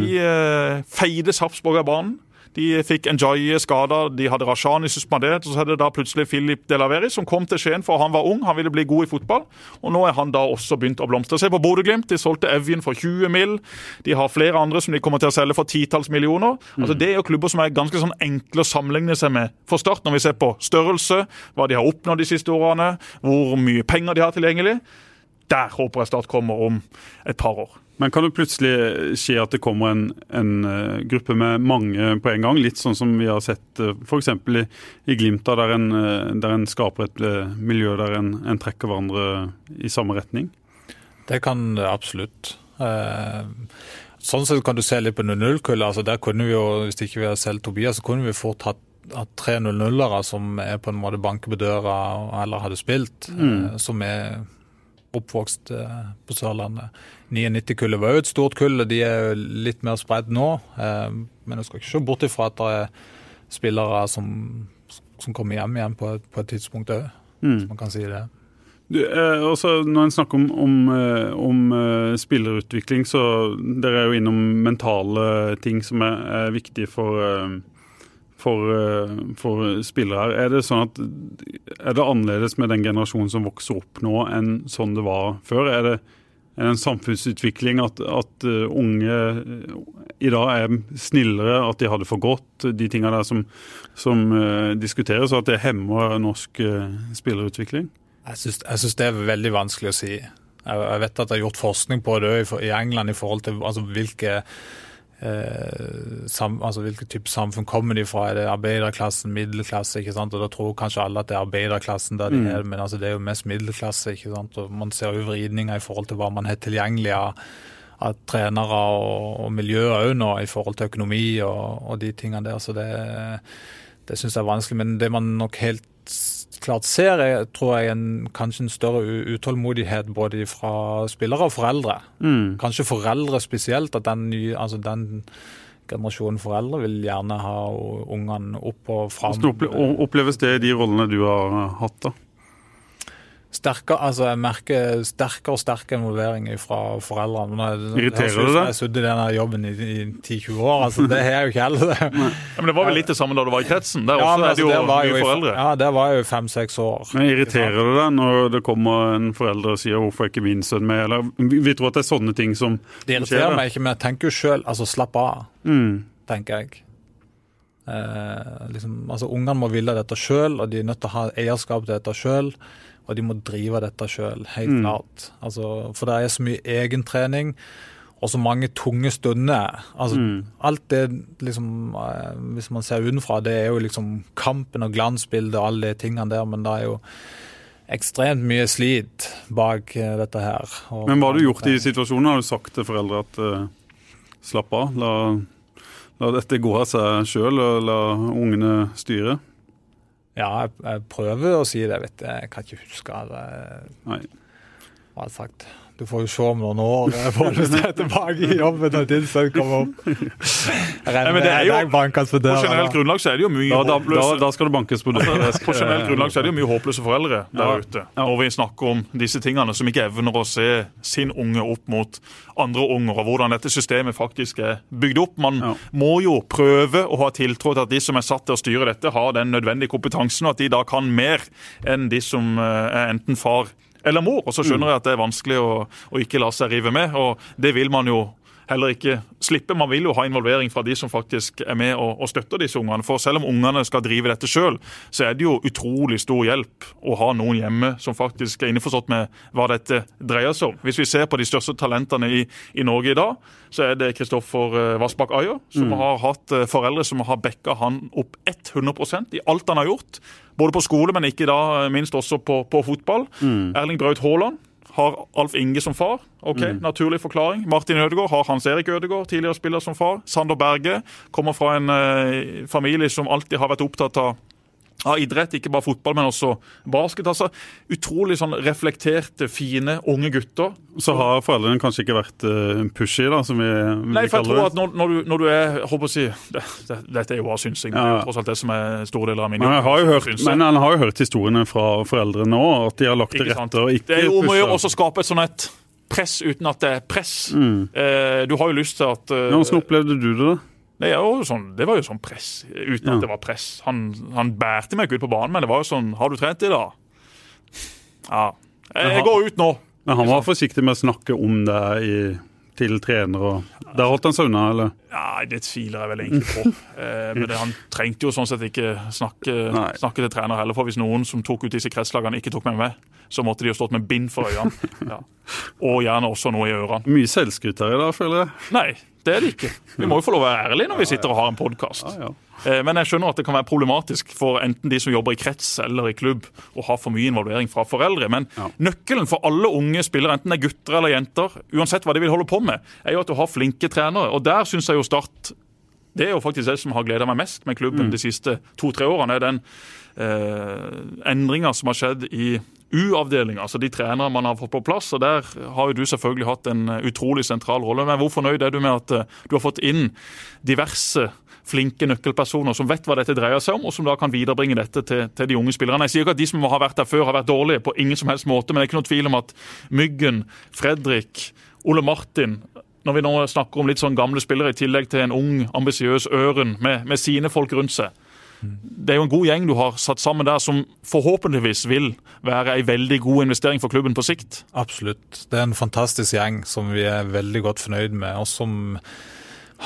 De eh, feide Sarpsborg av banen. De fikk Njaye skada, de hadde Rashani suspendert. Så hadde det da plutselig Filip Delaveri som kom til Skien for han var ung, han ville bli god i fotball. Og nå er han da også begynt å blomstre. Se på Bodø-Glimt, de solgte Evjen for 20 mill. De har flere andre som de kommer til å selge for titalls millioner. Altså Det er jo klubber som er ganske sånn enkle å sammenligne seg med for Start, når vi ser på størrelse, hva de har oppnådd de siste årene, hvor mye penger de har tilgjengelig. Der håper jeg Start kommer om et par år. Men kan det plutselig skje at det kommer en, en eh, gruppe med mange på en gang? Litt sånn som vi har sett uh, f.eks. I, i Glimta, der en, eh, der en skaper et eh, miljø der en, en trekker hverandre i samme retning? Det kan det absolutt. Eh, sånn sett kan du se litt på 0-0-kullet. Altså, der kunne vi jo, hvis ikke vi hadde selv Tobias, så kunne vi fort hatt at tre 0-0-ere som er på en måte banker på døra eller hadde spilt, mm. som er oppvokst eh, på Sørlandet. 99-kullet var jo et stort kull, og de er jo litt mer spredt nå. Eh, men jeg skal ikke se bort ifra at det er spillere som, som kommer hjem igjen på, et- på et tidspunkt òg, hvis man kan si det. Du, eh, også når en snakker om, om, eh, om spillerutvikling, så dere er jo innom mentale ting som er, er viktig for, eh, for, eh, for spillere her. Er det sånn at er det annerledes med den generasjonen som vokser opp nå, enn sånn det var før? Er det, er en samfunnsutvikling at, at uh, unge i dag er snillere, at de har det for godt, de tingene der som, som diskuteres, og at det hemmer norsk spillerutvikling? Jeg syns det er veldig vanskelig å si. Jeg vet at det er gjort forskning på det i, i England i forhold til altså, hvilke Eh, sam, altså Hvilken type samfunn kommer de fra? Er det arbeiderklassen, middelklasse? ikke sant? Og Da tror kanskje alle at det er arbeiderklassen der de mm. er, men altså det er jo mest middelklasse. ikke sant? Og Man ser jo vridninger i forhold til hva man har tilgjengelig av, av trenere og, og miljø òg nå, i forhold til økonomi og, og de tingene der. Så det, det syns jeg er vanskelig. Men det man nok helt klart ser, jeg, tror jeg, en, kanskje en større utålmodighet både fra spillere og foreldre. Mm. Kanskje foreldre spesielt. At den, nye, altså den generasjonen foreldre vil gjerne ha ungene opp og fram. Hvordan oppleves det i de rollene du har hatt? da? Sterkere, altså jeg merker sterkere og sterkere involvering fra foreldrene. Irriterer det deg? Jeg har sittet i denne jobben i, i 10-20 år, altså det har jeg jo ikke heller. ja, men Det var vel litt det samme da du var i kretsen? Der ja, også er det jo mye foreldre. Ja, der var jeg jo fem-seks år. Men Irriterer det deg når det kommer en forelder og sier 'hvorfor er ikke min sønn med'? Eller Vi tror at det er sånne ting som skjer. Det irriterer meg ikke, men jeg tenker jo sjøl altså slapp av, mm. tenker jeg. Eh, liksom, altså Ungene må ville dette sjøl, og de er nødt til å ha eierskap til dette sjøl og de må drive dette sjøl, helt mm. klart. Altså, for det er så mye egentrening og så mange tunge stunder. Altså, mm. Alt det, liksom, eh, hvis man ser utenfra, det er jo liksom kampen og glansbildet og alle de tingene der, men det er jo ekstremt mye slit bak eh, dette her. men hva har du gjort i situasjonen? Har du sagt til foreldre at uh, slapp av, la, la dette gå av seg sjøl, og la ungene styre? Ja, jeg, jeg, prøver å si det, vet du. Jeg kan ikke huske det. Nei. Hva har sagt? Du får jo se om noen år. Jeg får lyst til tilbake i jobben når din sønn kommer opp. Nei, men det er jo, på generelt grunnlag så er det jo mye da, da, da, skal det bankes på døra. På generelt grunnlag så er det jo mye håpløse foreldre der ja. ute. Når vi snakker om disse tingene som ikke evner å se sin unge opp mot andre unger, og hvordan dette systemet faktisk er bygd opp. Man ja. må jo prøve å ha tiltro til at de som er satt til å styre dette, har den nødvendige kompetansen, og at de da kan mer enn de som eh, er enten far eller mor. Og så skjønner jeg at det er vanskelig å, å ikke la seg rive med, og det vil man jo heller ikke slippe. Man vil jo ha involvering fra de som faktisk er med og, og støtter disse ungene. For selv om ungene skal drive dette sjøl, så er det jo utrolig stor hjelp å ha noen hjemme som faktisk er innforstått med hva dette dreier seg om. Hvis vi ser på de største talentene i, i Norge i dag, så er det Kristoffer eh, Vassbakk Ayer, som mm. har hatt eh, foreldre som har backa han opp 100% i alt han har gjort. Både på skole, men ikke da minst også på, på fotball. Mm. Erling Braut Haaland har Alf Inge som far. ok, mm. Naturlig forklaring. Martin Ødegaard har Hans Erik Ødegaard, tidligere spiller, som far. Sander Berge kommer fra en eh, familie som alltid har vært opptatt av av idrett, ikke bare fotball, men også basket. altså Utrolig sånn reflekterte, fine, unge gutter. Så har foreldrene kanskje ikke vært uh, pushy, da, som vi, vi Nei, for jeg tror at når, når, du, når du, er håper å si, det, det, Dette er jo bare synsing. Ja. Det er tross alt det som er store deler av min men, har jo hørt, men han har jo hørt historiene fra foreldrene òg, at de har lagt til rette og ikke. Det er jo om å gjøre å skape et sånn et press uten at det er press. Mm. Eh, du har jo lyst til at uh, Hvordan opplevde du det? da? Det, sånn, det, var jo sånn press, uten ja. at det var press. Han, han bærte meg ikke ut på banen, men det var jo sånn Har du trent i dag? Ja. Jeg, jeg går ut nå. Men han var forsiktig med å snakke om det i, til trener, og der holdt han seg unna, eller? Ja, det tviler jeg vel egentlig på. Eh, men det, han trengte jo sånn sett ikke snakke, snakke, til trener heller, for hvis noen som tok ut disse kretslagene, ikke tok meg med, så måtte de jo stått med bind for øynene. Ja. Og gjerne også noe i ørene. Mye selvskryt her i dag, føler jeg. Nei, det er det ikke. Vi må jo få lov å være ærlige når vi sitter og har en podkast. Eh, men jeg skjønner at det kan være problematisk for enten de som jobber i krets eller i klubb, å ha for mye involvering fra foreldre. Men nøkkelen for alle unge spillere, enten det er gutter eller jenter, uansett hva de vil holde på med, er jo at du har flinke trenere. Og der syns jeg jo Start det er jo faktisk det som har gleda meg mest med klubben mm. de siste to-tre årene. er den eh, endringa som har skjedd i U-avdelinga, altså de trenere man har fått på plass. og Der har jo du selvfølgelig hatt en eh, utrolig sentral rolle. Men hvor fornøyd er du med at eh, du har fått inn diverse flinke nøkkelpersoner som vet hva dette dreier seg om, og som da kan viderebringe dette til, til de unge spillerne. Jeg sier ikke at de som har vært der før, har vært dårlige, på ingen som helst måte, men det er ikke noe tvil om at Myggen, Fredrik, Ole Martin når vi nå snakker om litt sånn gamle spillere, i tillegg til en ung, ambisiøs Øren med, med sine folk rundt seg, det er jo en god gjeng du har satt sammen der, som forhåpentligvis vil være en veldig god investering for klubben på sikt. Absolutt. Det er en fantastisk gjeng som vi er veldig godt fornøyd med, og som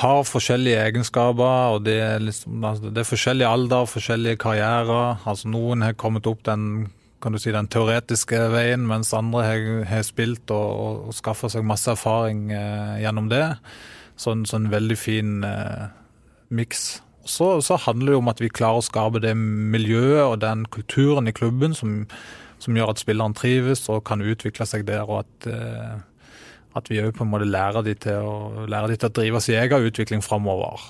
har forskjellige egenskaper. og Det er, liksom, altså, det er forskjellig alder, forskjellige karrierer. Altså Noen har kommet opp den si, den teoretiske veien, mens andre har, har spilt og, og, skaffa seg masse erfaring eh, gjennom det. Så en veldig fin eh, miks. Så, så, handler det om at vi klarer å skape det miljøet og den kulturen i klubben som, som gjør at spilleren trives og kan utvikle seg der, og at, eh, at vi òg lærer de til å, lærer de til å drive sin egen utvikling framover.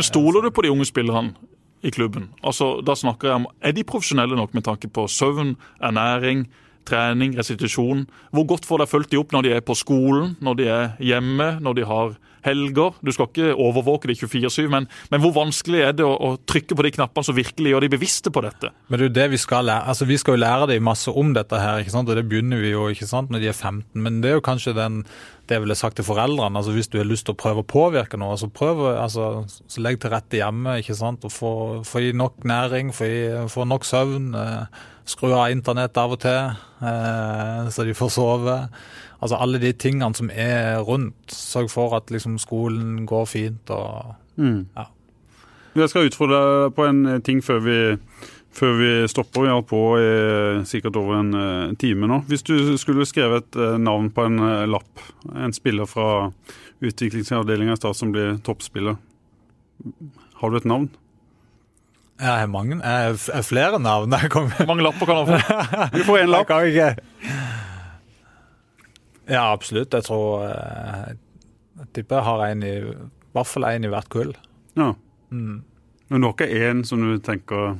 Stoler du på de unge spillerne i klubben? Altså, da snakker jeg om, Er de profesjonelle nok med tanke på søvn, ernæring, trening, restitusjon? Hvor godt får de fulgt de opp når de er på skolen, når de er hjemme, når de har helger. Du skal ikke overvåke de 24-7, men, men, hvor vanskelig er det å, å, trykke på de knappene som virkelig gjør de bevisste på dette? Men det er jo det Vi skal lære altså vi skal jo lære dem masse om dette, her, ikke sant? og det begynner vi jo ikke sant, når de er 15. Men det er jo kanskje den, det jeg ville sagt til foreldrene. altså Hvis du har lyst til å prøve å påvirke noe, så prøv altså, så legg til rette hjemme. ikke sant, og Få, få i nok næring, få, i, få nok søvn. Eh, skru av internett av og til, eh, så de får sove. Altså alle de tingene som er rundt. Sørg for at liksom, skolen går fint og mm. ja. Jeg skal utfordre deg på en ting før vi, før vi stopper. Vi har på i sikkert over en time nå. Hvis du skulle skrevet et navn på en lapp, en spiller fra utviklingsavdelinga i Stad som blir toppspiller, har du et navn? Jeg har mange, jeg har flere navn. Hvor mange lapper kan du få? Du får én lapp. Jeg ja, absolutt. Jeg tror eh, Jeg tipper jeg har en i, i hvert fall én i hvert kull. Ja. Mm. Men du har ikke én som du tenker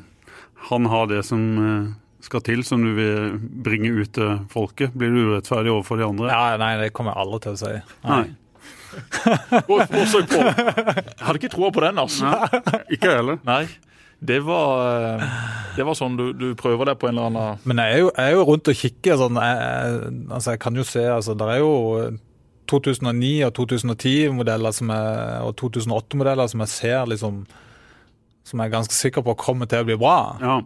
han har det som eh, skal til, som du vil bringe ut til folket? Blir du urettferdig overfor de andre? Ja, Nei, det kommer jeg aldri til å si. Nei. Forsøk på. Jeg hadde ikke troa på den, altså. Nei, ikke heller. Nei. Det var, eh, det var sånn du, du, prøver deg på en eller annen Men jeg er jo, jeg er jo rundt og kikker. Sånn, jeg, altså jeg kan jo se altså, Det er jo 2009 og 2010-modeller og 2008-modeller som jeg ser liksom Som jeg er ganske sikker på kommer til å bli bra. Ja.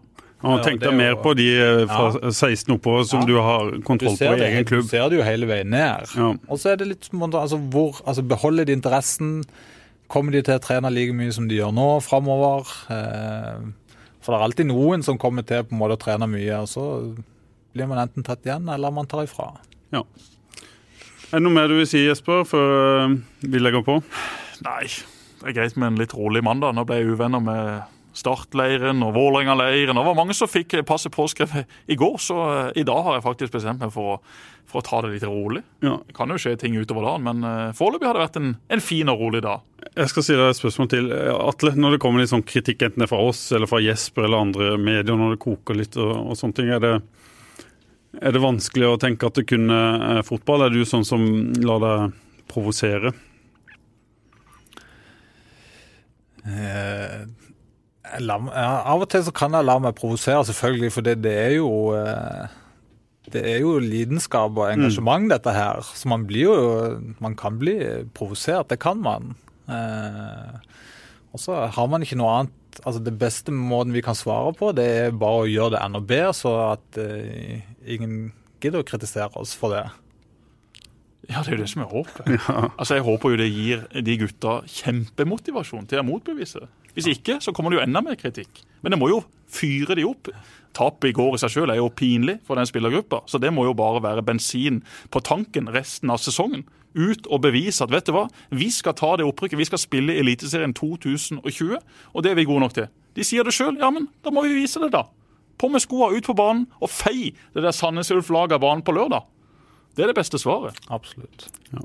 Og tenk deg mer på de eh, fra ja. 16 oppover som ja. du har kontroll på i egen klubb. Du ser det jo hele veien ned. Ja. Og så er det litt altså, hvor, altså, Beholder de interessen? Kommer de til å trene like mye som de gjør nå framover? Eh, for det er alltid noen som kommer til på en måte å trene mye, og så blir man enten tatt igjen, eller man tar ifra. Ja. Er det noe mer du vil si, Jesper, før eh, vi legger på? Nei, det er greit med en litt rolig mandag. Nå ble jeg uvenner med Startleiren og Vålerenga-leiren. Det var mange som fikk passet påskrevet i går, så uh, i dag har jeg faktisk bestemt meg for, for å ta det litt rolig. Ja. Det kan jo skje ting utover dagen, men uh, foreløpig har det vært en, en, fin og rolig dag. Jeg skal si deg et spørsmål til. Atle, når det kommer litt sånn kritikk enten det er fra oss eller fra Jesper eller andre medier, når det koker litt og, og sånne ting, er det, er det vanskelig å tenke at det kunne er eh, fotball? Er du sånn som lar deg provosere? Eh ja, av og til så kan jeg la meg provosere, selvfølgelig, for det, det, er jo eh, det er jo lidenskap og engasjement, mm. dette her. Så man blir jo Man kan bli provosert. Det kan man. Eh, og så har man ikke noe annet Altså Det beste måten vi kan svare på, det er bare å gjøre det enda bedre, så at eh, ingen gidder å kritisere oss for det. Ja, det er jo det som er håpet. Ja. Altså, Jeg håper jo det gir de gutta kjempemotivasjon til å motbevise. Hvis ikke, så kommer det jo enda mer kritikk. Men det må jo fyre de opp. Tapet i går i seg selv er jo pinlig for den spillergruppa, så det må jo bare være bensin på tanken resten av sesongen. Ut og bevise at vet du hva, vi skal ta det opprykket, vi skal spille Eliteserien 2020, og det er vi gode nok til. De sier det sjøl, ja, men da må vi vise det, da. På med skoa, ut på banen og fei det der Sandnes Ulf-laget av banen på lørdag. Det er det beste svaret. Absolutt. Ja.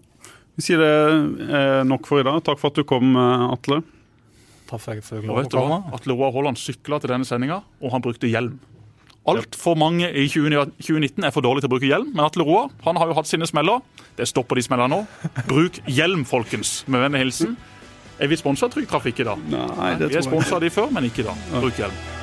Vi sier det er nok for i dag. Takk for at du kom, Atle. Takk for vet du hva? Atle Roar Haaland sykla til denne sendinga, og han brukte hjelm. Altfor mange i 2019 er for dårlige til å bruke hjelm, men Atle Roa han har jo hatt sine smeller. Det stopper de smellene nå. Bruk hjelm, folkens. Med vennlig hilsen. Er vi sponsa av Trygg Trafikk i dag? Nei, det vi er sponsa av de før, men ikke i dag. Bruk hjelm.